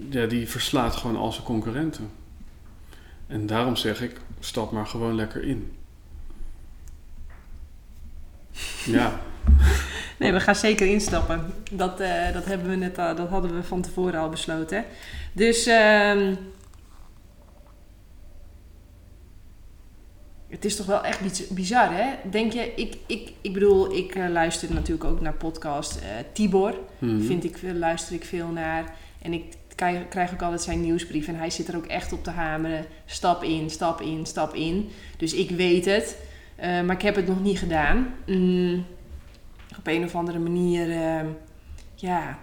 ja, die verslaat gewoon al zijn concurrenten. En daarom zeg ik, stap maar gewoon lekker in. Ja. Nee, we gaan zeker instappen. Dat, uh, dat, hebben we net al, dat hadden we van tevoren al besloten. Dus uh, het is toch wel echt bizar, hè? Denk je, ik, ik, ik bedoel, ik uh, luister natuurlijk ook naar podcast. Uh, Tibor mm -hmm. vind ik, luister ik veel naar. En ik krijg, krijg ook altijd zijn nieuwsbrief. En hij zit er ook echt op te hameren. Stap in, stap in, stap in. Dus ik weet het. Uh, maar ik heb het nog niet gedaan. Mm, op een of andere manier, uh, ja,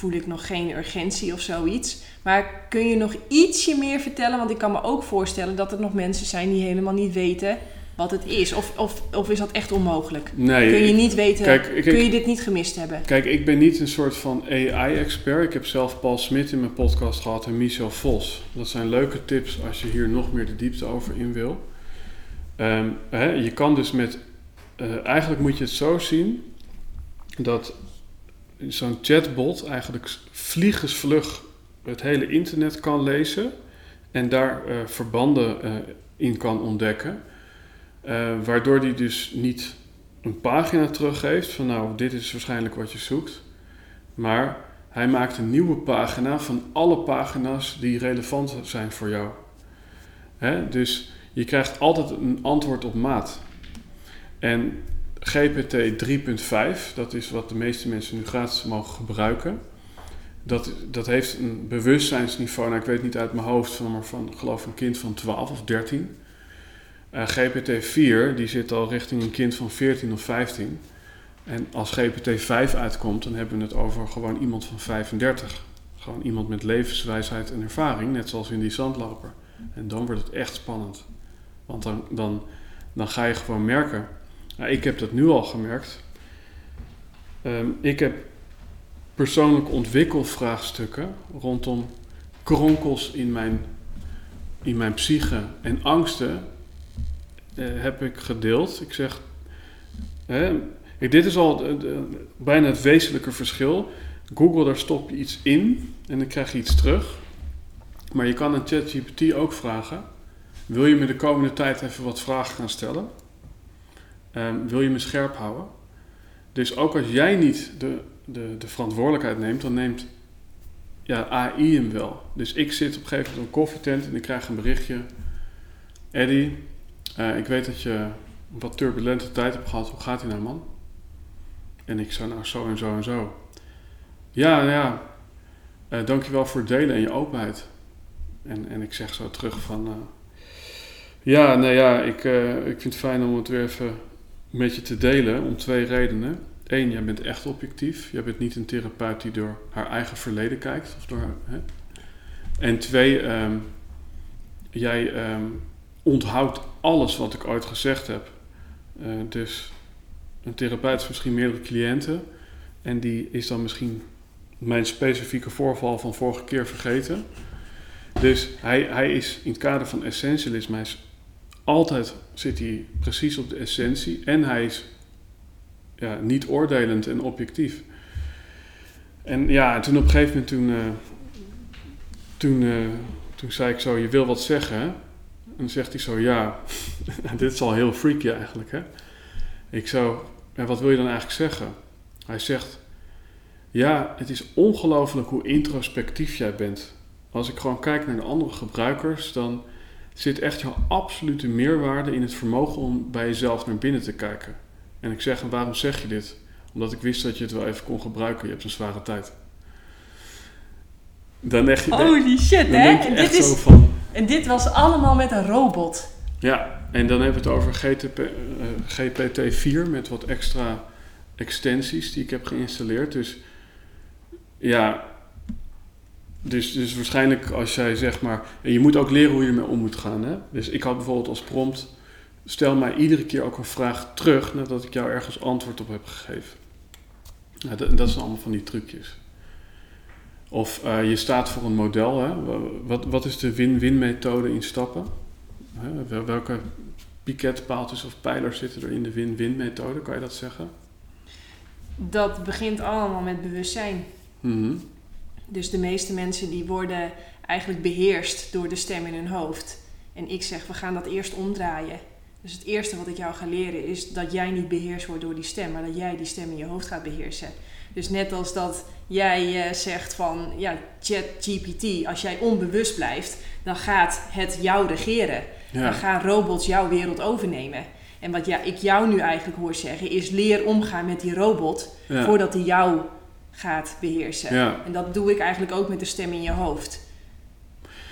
voel ik nog geen urgentie of zoiets. Maar kun je nog ietsje meer vertellen? Want ik kan me ook voorstellen dat er nog mensen zijn die helemaal niet weten wat het is? Of, of, of is dat echt onmogelijk? Nee. Kun je niet weten, kijk, ik, kun je dit niet gemist hebben? Kijk, ik ben niet een soort van AI-expert. Ik heb zelf Paul Smit in mijn podcast gehad en Michel Vos. Dat zijn leuke tips als je hier nog meer de diepte over in wil. Um, hè, je kan dus met... Uh, eigenlijk moet je het zo zien dat zo'n chatbot eigenlijk vliegensvlug het hele internet kan lezen en daar uh, verbanden uh, in kan ontdekken. Uh, waardoor die dus niet een pagina teruggeeft van nou, dit is waarschijnlijk wat je zoekt. Maar hij maakt een nieuwe pagina van alle pagina's die relevant zijn voor jou. Hè? Dus je krijgt altijd een antwoord op maat. En GPT 3.5, dat is wat de meeste mensen nu gratis mogen gebruiken. Dat, dat heeft een bewustzijnsniveau, nou ik weet niet uit mijn hoofd, van, maar van geloof een kind van 12 of 13. Uh, GPT-4 die zit al richting een kind van 14 of 15. En als GPT-5 uitkomt, dan hebben we het over gewoon iemand van 35. Gewoon iemand met levenswijsheid en ervaring, net zoals in die zandloper. En dan wordt het echt spannend. Want dan, dan, dan ga je gewoon merken. Nou, ik heb dat nu al gemerkt. Um, ik heb persoonlijk ontwikkelvraagstukken rondom kronkels in mijn, in mijn psyche en angsten uh, heb ik gedeeld. Ik zeg, dit is al bijna het wezenlijke verschil. Google, daar stop je iets in en dan krijg je iets terug. Maar je kan aan ChatGPT ook vragen: Wil je me de komende tijd even wat vragen gaan stellen? Um, wil je me scherp houden? Dus ook als jij niet de, de, de verantwoordelijkheid neemt, dan neemt ja, AI hem wel. Dus ik zit op een gegeven moment in een koffietent en ik krijg een berichtje. Eddie, uh, ik weet dat je een wat turbulente tijd hebt gehad. Hoe gaat ie nou, man? En ik zei, nou, zo en zo en zo. Ja, ja. Uh, dankjewel voor het delen en je openheid. En, en ik zeg zo terug van... Uh, ja, nou ja, ik, ik vind het fijn om het weer even met je te delen. Om twee redenen. Eén, jij bent echt objectief. Jij bent niet een therapeut die door haar eigen verleden kijkt. Of door, hè? En twee, um, jij... Um, onthoudt alles wat ik ooit gezegd heb. Uh, dus een therapeut heeft misschien meerdere cliënten en die is dan misschien mijn specifieke voorval van vorige keer vergeten. Dus hij, hij is in het kader van essentialisme, is altijd zit hij precies op de essentie en hij is ja, niet oordelend en objectief. En ja, en toen op een gegeven moment toen, eh, toen, eh, toen zei ik zo, je wil wat zeggen. En dan zegt hij zo, ja, dit is al heel freaky eigenlijk. Hè? Ik zo, en wat wil je dan eigenlijk zeggen? Hij zegt, ja, het is ongelooflijk hoe introspectief jij bent. Als ik gewoon kijk naar de andere gebruikers, dan zit echt jouw absolute meerwaarde in het vermogen om bij jezelf naar binnen te kijken. En ik zeg, en waarom zeg je dit? Omdat ik wist dat je het wel even kon gebruiken. Je hebt een zware tijd. Dan denk je, Holy shit, hè? En dit, zo is, van... en dit was allemaal met een robot. Ja, en dan hebben we het over GTP, eh, GPT-4 met wat extra extensies die ik heb geïnstalleerd. Dus ja, dus, dus waarschijnlijk als jij zeg maar... En je moet ook leren hoe je ermee om moet gaan. Hè? Dus ik had bijvoorbeeld als prompt... Stel mij iedere keer ook een vraag terug nadat ik jou ergens antwoord op heb gegeven. Ja, dat, dat zijn allemaal van die trucjes. Of eh, je staat voor een model. Hè? Wat, wat is de win-win methode in stappen? Hè, wel- welke piketpaaltjes of pijlers zitten er in de win-win methode? Kan je dat zeggen? Dat begint allemaal met bewustzijn. Mhm. Dus de meeste mensen die worden eigenlijk beheerst door de stem in hun hoofd. En ik zeg, we gaan dat eerst omdraaien. Dus het eerste wat ik jou ga leren is dat jij niet beheerst wordt door die stem, maar dat jij die stem in je hoofd gaat beheersen. Dus net als dat jij eh, zegt van, ja, ChatGPT, als jij onbewust blijft, dan gaat het jou regeren. Dan gaan robots jouw wereld overnemen. En wat ja, ik jou nu eigenlijk hoor zeggen, is leer omgaan met die robot Ja. voordat hij jou gaat beheersen. Ja. En dat doe ik eigenlijk ook met de stem in je hoofd.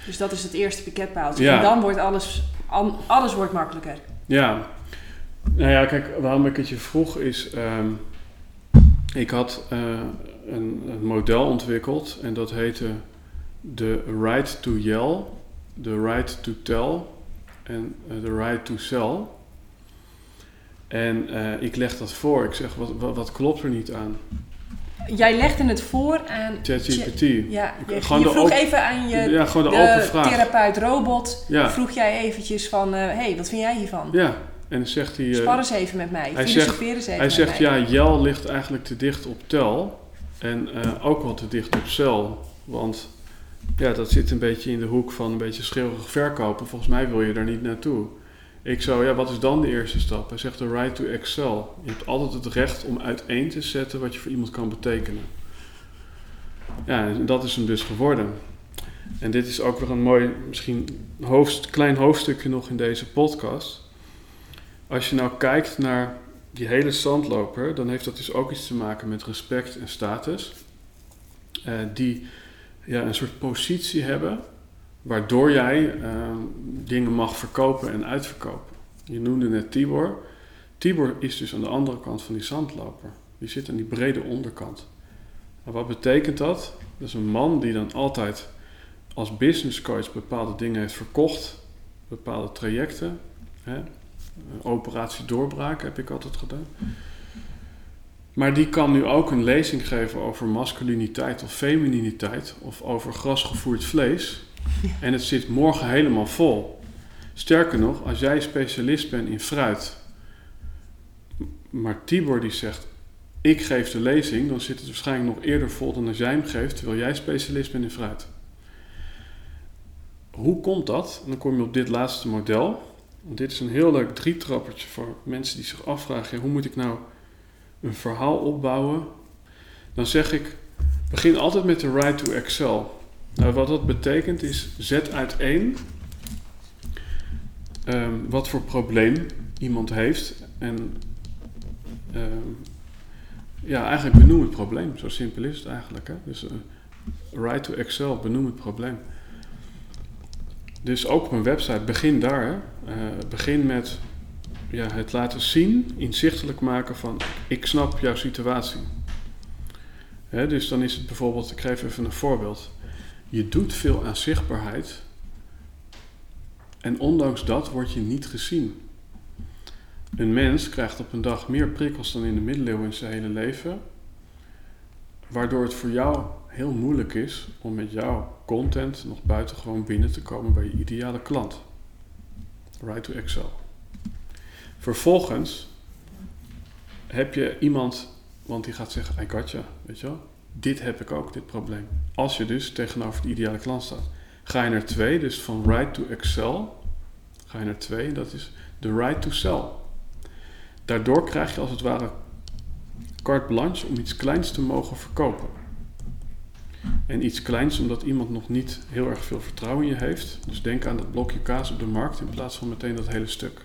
Dus dat is het eerste piketpaaltje. Ja. En dan wordt alles, al- alles wordt makkelijker. Ja. Nou ja, kijk, waarom ik het je vroeg is... ehm, ik had eh, een, een model ontwikkeld en dat heette de right to yell, de right to tell en eh, de right to sell. En eh, ik leg dat voor. Ik zeg, wat, wat, wat klopt er niet aan? Jij legde het voor aan... ChatGPT. Ja, je, gewoon je de vroeg even aan je Ja, gewoon de, de open vraag. therapeut robot. Ja. Vroeg jij eventjes van, hé, hey, wat vind jij hiervan? Ja, en dan zegt hij... eh, Spar eens even met mij. hij Filosofeer eens even Hij zegt mij. ja, Jel ligt eigenlijk te dicht op tel en eh, ook wel te dicht op cel. Want ja, dat zit een beetje in de hoek van een beetje schreeuwig verkopen. Volgens mij wil je daar niet naartoe. Ik zo, ja, wat is dan de eerste stap? Hij zegt de right to excel. Je hebt altijd het recht om uiteen te zetten wat je voor iemand kan betekenen. Ja, dat is hem dus geworden. En dit is ook weer een mooi, misschien hoofd, klein hoofdstukje nog in deze podcast. Als je nou kijkt naar die hele zandloper, dan heeft dat dus ook iets te maken met respect en status. Eh, die ja, een soort positie hebben waardoor jij eh, dingen mag verkopen en uitverkopen. Je noemde net Tibor. Tibor is dus aan de andere kant van die zandloper. Die zit aan die brede onderkant. En wat betekent dat? Dat is een man die dan altijd als business coach bepaalde dingen heeft verkocht, bepaalde trajecten. Hè? Operatie Doorbraak heb ik altijd gedaan. Maar die kan nu ook een lezing geven over masculiniteit of femininiteit of over grasgevoerd vlees. En het zit morgen helemaal vol. Sterker nog, als jij specialist bent in fruit, maar Tibor die zegt: Ik geef de lezing, dan zit het waarschijnlijk nog eerder vol dan als jij hem geeft, terwijl jij specialist bent in fruit. Hoe komt dat? Dan kom je op dit laatste model. Want dit is een heel leuk drietrappertje voor mensen die zich afvragen: hoe moet ik nou een verhaal opbouwen? Dan zeg ik: begin altijd met de right to excel. Nou, wat dat betekent is: zet uiteen ehm, wat voor probleem iemand heeft. En ehm, ja, eigenlijk benoem het probleem. Zo simpel is het eigenlijk. Hè? Dus right to excel, benoem het probleem. Dus ook op een website, begin daar. Hè? Eh, begin met ja, het laten zien, inzichtelijk maken van ik snap jouw situatie. Hè, dus dan is het bijvoorbeeld, ik geef even een voorbeeld. Je doet veel aan zichtbaarheid en ondanks dat word je niet gezien. Een mens krijgt op een dag meer prikkels dan in de middeleeuwen in zijn hele leven, waardoor het voor jou heel moeilijk is om met jouw content nog buitengewoon binnen te komen bij je ideale klant. Right to Excel. Vervolgens heb je iemand, want die gaat zeggen, I got weet je wel. Dit heb ik ook, dit probleem. Als je dus tegenover de ideale klant staat. Ga je naar twee, dus van right to excel, ga je naar twee, dat is de right to sell. Daardoor krijg je als het ware carte blanche om iets kleins te mogen verkopen. En iets kleins omdat iemand nog niet heel erg veel vertrouwen in je heeft. Dus denk aan dat blokje kaas op de markt in plaats van meteen dat hele stuk.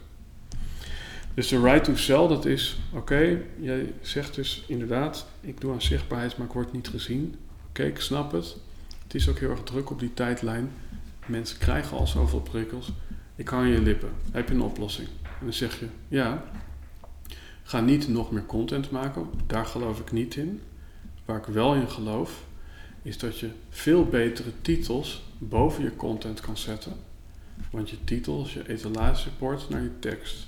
Dus de right to sell, dat is, oké, jij zegt dus inderdaad, ik doe aan zichtbaarheid, maar ik word niet gezien. Oké, ik snap het. Het is ook heel erg druk op die tijdlijn. Mensen krijgen al zoveel prikkels. Ik hang je lippen. Heb je een oplossing? En dan zeg je, ja, ga niet nog meer content maken. Daar geloof ik niet in. Waar ik wel in geloof, is dat je veel betere titels boven je content kan zetten. Want je titels, je etalage naar je tekst.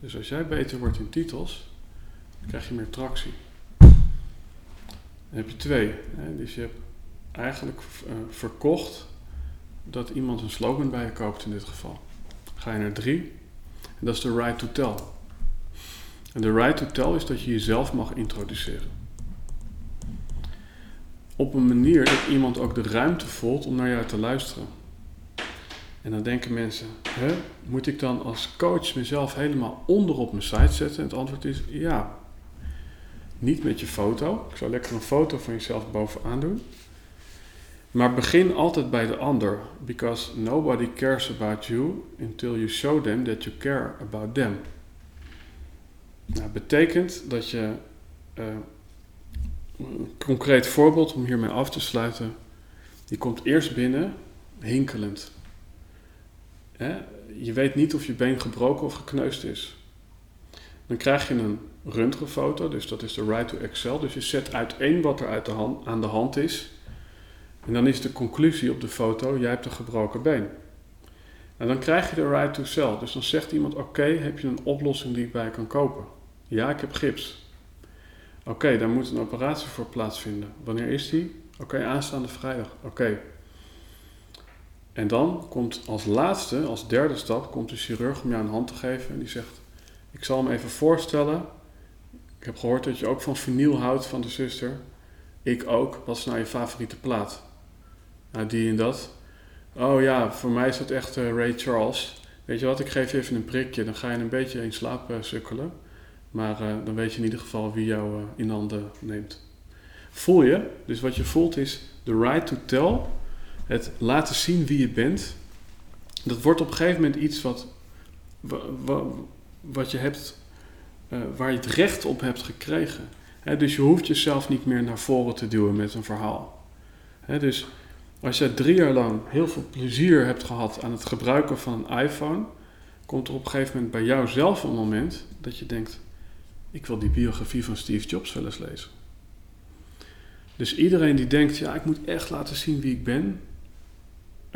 Dus als jij beter wordt in titels, dan krijg je meer tractie. Dan heb je twee. Hè? Dus je hebt eigenlijk uh, verkocht dat iemand een slogan bij je koopt in dit geval. Ga je naar drie, dat is de right to tell. En de right to tell is dat je jezelf mag introduceren. Op een manier dat iemand ook de ruimte voelt om naar jou te luisteren. En dan denken mensen, hè, moet ik dan als coach mezelf helemaal onder op mijn site zetten? En het antwoord is ja. Niet met je foto. Ik zou lekker een foto van jezelf bovenaan doen. Maar begin altijd bij de ander. Because nobody cares about you until you show them that you care about them. Nou, betekent dat je. Uh, een concreet voorbeeld om hiermee af te sluiten. Je komt eerst binnen hinkelend. Je weet niet of je been gebroken of gekneusd is. Dan krijg je een röntgenfoto, dus dat is de right to Excel. Dus je zet uiteen wat er uit de hand, aan de hand is. En dan is de conclusie op de foto, jij hebt een gebroken been. En dan krijg je de right to sell. Dus dan zegt iemand, oké, heb je een oplossing die ik bij kan kopen? Ja, ik heb gips. Oké, daar moet een operatie voor plaatsvinden. Wanneer is die? Oké, aanstaande vrijdag. Oké. En dan komt als laatste, als derde stap, komt de chirurg om jou een hand te geven en die zegt: Ik zal hem even voorstellen. Ik heb gehoord dat je ook van vinyl houdt van de zuster. Ik ook. Wat is nou je favoriete plaat? Nou, die en dat. Oh ja, voor mij is het echt uh, Ray Charles. Weet je wat, ik geef je even een prikje, dan ga je een beetje in slaap uh, sukkelen. Maar uh, dan weet je in ieder geval wie jou in handen neemt. Voel je, dus wat je voelt is the right to tell het laten zien wie je bent, dat wordt op een gegeven moment iets wat, wat, je hebt, uh, waar je het recht op hebt gekregen. dus je hoeft jezelf niet meer naar voren te duwen met een verhaal. dus als je drie jaar lang heel veel plezier hebt gehad aan het gebruiken van een iPhone, komt er op een gegeven moment bij jou zelf een moment dat je denkt: ik wil die biografie van Steve Jobs wel eens lezen. Dus iedereen die denkt, ja, ik moet echt laten zien wie ik ben,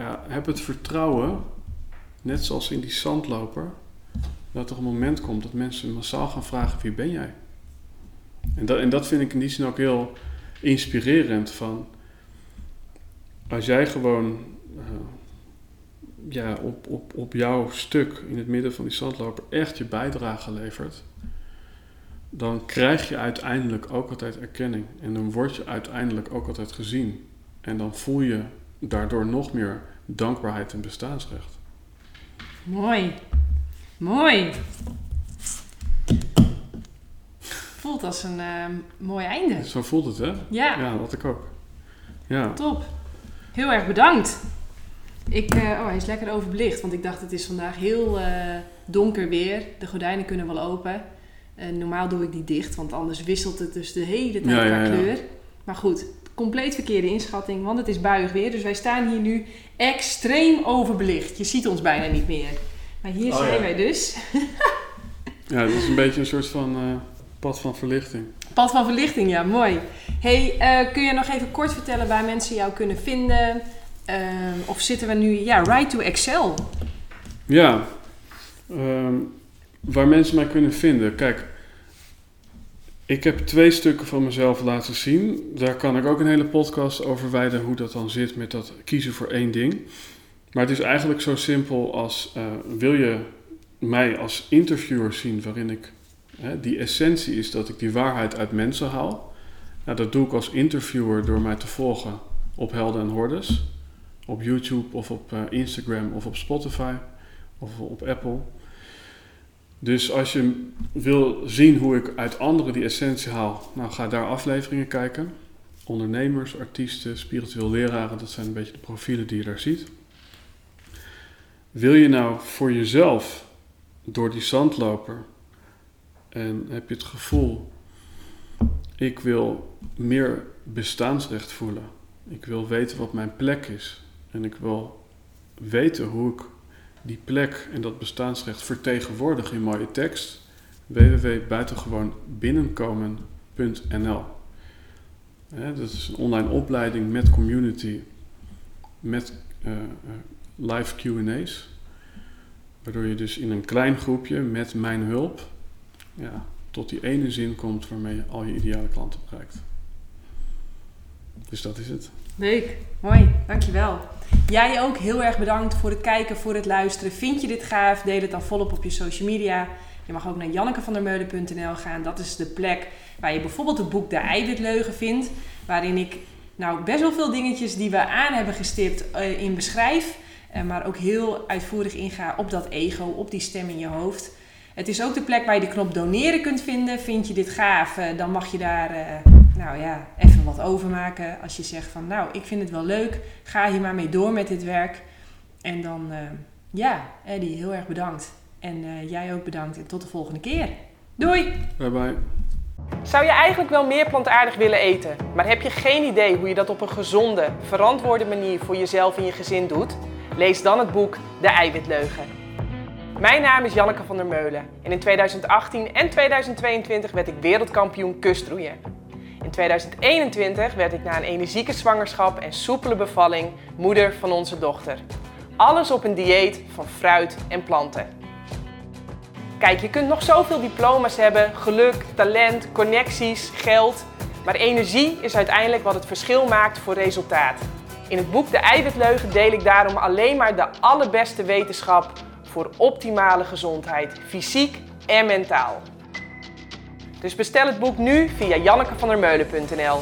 ja, heb het vertrouwen, net zoals in die zandloper, dat er een moment komt dat mensen massaal gaan vragen: wie ben jij? En dat, en dat vind ik in die zin ook heel inspirerend. Van als jij gewoon uh, ja, op, op, op jouw stuk in het midden van die zandloper echt je bijdrage levert, dan krijg je uiteindelijk ook altijd erkenning. En dan word je uiteindelijk ook altijd gezien. En dan voel je daardoor nog meer dankbaarheid en bestaansrecht. Mooi. Mooi. Voelt als een uh, mooi einde. Zo voelt het, hè? Ja. Ja, dat ik ook. Ja. Top. Heel erg bedankt. Ik, uh, oh, hij is lekker overbelicht, want ik dacht het is vandaag heel uh, donker weer. De gordijnen kunnen wel open. normaal doe ik die dicht, want anders wisselt het dus de hele tijd ja, ja, kleur. Maar goed, compleet verkeerde inschatting, want het is buig weer. Dus wij staan hier nu extreem overbelicht. Je ziet ons bijna niet meer. Maar hier oh, zijn wij dus. ja, het is een beetje een soort van uh, pad van verlichting. Pad van verlichting, ja, mooi. hey, uh, kun je nog even kort vertellen waar mensen jou kunnen vinden? Uh, of zitten we nu, ja, right to Excel? Ja, um, waar mensen mij kunnen vinden. Kijk, ik heb twee stukken van mezelf laten zien. Daar kan ik ook een hele podcast over wijden hoe dat dan zit met dat kiezen voor één ding. Maar het is eigenlijk zo simpel als uh, wil je mij als interviewer zien waarin ik Hè, die essentie is dat ik die waarheid uit mensen haal. Nou, dat doe ik als interviewer door mij te volgen op Helden en Hordes. Op YouTube of op uh, Instagram of op Spotify of op Apple. Dus als je wil zien hoe ik uit anderen die essentie haal, nou ga daar afleveringen kijken. Ondernemers, artiesten, spiritueel leraren, dat zijn een beetje de profielen die je daar ziet. Wil je nou voor jezelf door die zandloper en heb je het gevoel, ik wil meer bestaansrecht voelen. Ik wil weten wat mijn plek is. En ik wil weten hoe ik die plek en dat bestaansrecht vertegenwoordig in mooie tekst. www.buitengewoonbinnenkomen.nl Dat is een online opleiding met community, met uh, live QA's. Waardoor je dus in een klein groepje met mijn hulp ja, tot die ene zin komt waarmee je al je ideale klanten bereikt. Dus dat is het. Leuk, mooi, dankjewel. Jij ook heel erg bedankt voor het kijken, voor het luisteren. Vind je dit gaaf? Deel het dan volop op je social media. Je mag ook naar jannekevandermeulen.nl gaan. Dat is de plek waar je bijvoorbeeld het boek De Eiwitleugen vindt. Waarin ik nou best wel veel dingetjes die we aan hebben gestipt uh, in beschrijf. Uh, maar ook heel uitvoerig inga op dat ego, op die stem in je hoofd. Het is ook de plek waar je de knop doneren kunt vinden. Vind je dit gaaf, uh, dan mag je daar nou ja, even wat overmaken. Als je zegt van nou, ik vind het wel leuk, ga hier maar mee door met dit werk. En dan, uh, ja, Eddie, heel erg bedankt. En uh, jij ook bedankt en tot de volgende keer. Doei! Bye bye. Zou je eigenlijk wel meer plantaardig willen eten, maar heb je geen idee hoe je dat op een gezonde, verantwoorde manier voor jezelf en je gezin doet? Lees dan het boek De Eiwitleugen. Mijn naam is Janneke van der Meulen en in 2018 en 2022 werd ik wereldkampioen kustroeien. In 2021 werd ik na een energieke zwangerschap en soepele bevalling moeder van onze dochter. Alles op een dieet van fruit en planten. Kijk, je kunt nog zoveel diploma's hebben, geluk, talent, connecties, geld. Maar energie is uiteindelijk wat het verschil maakt voor resultaat. In het boek De Eiwitleugen deel ik daarom alleen maar de allerbeste wetenschap voor optimale gezondheid, fysiek en mentaal. Dus bestel het boek nu via jannekevandermeulen.nl.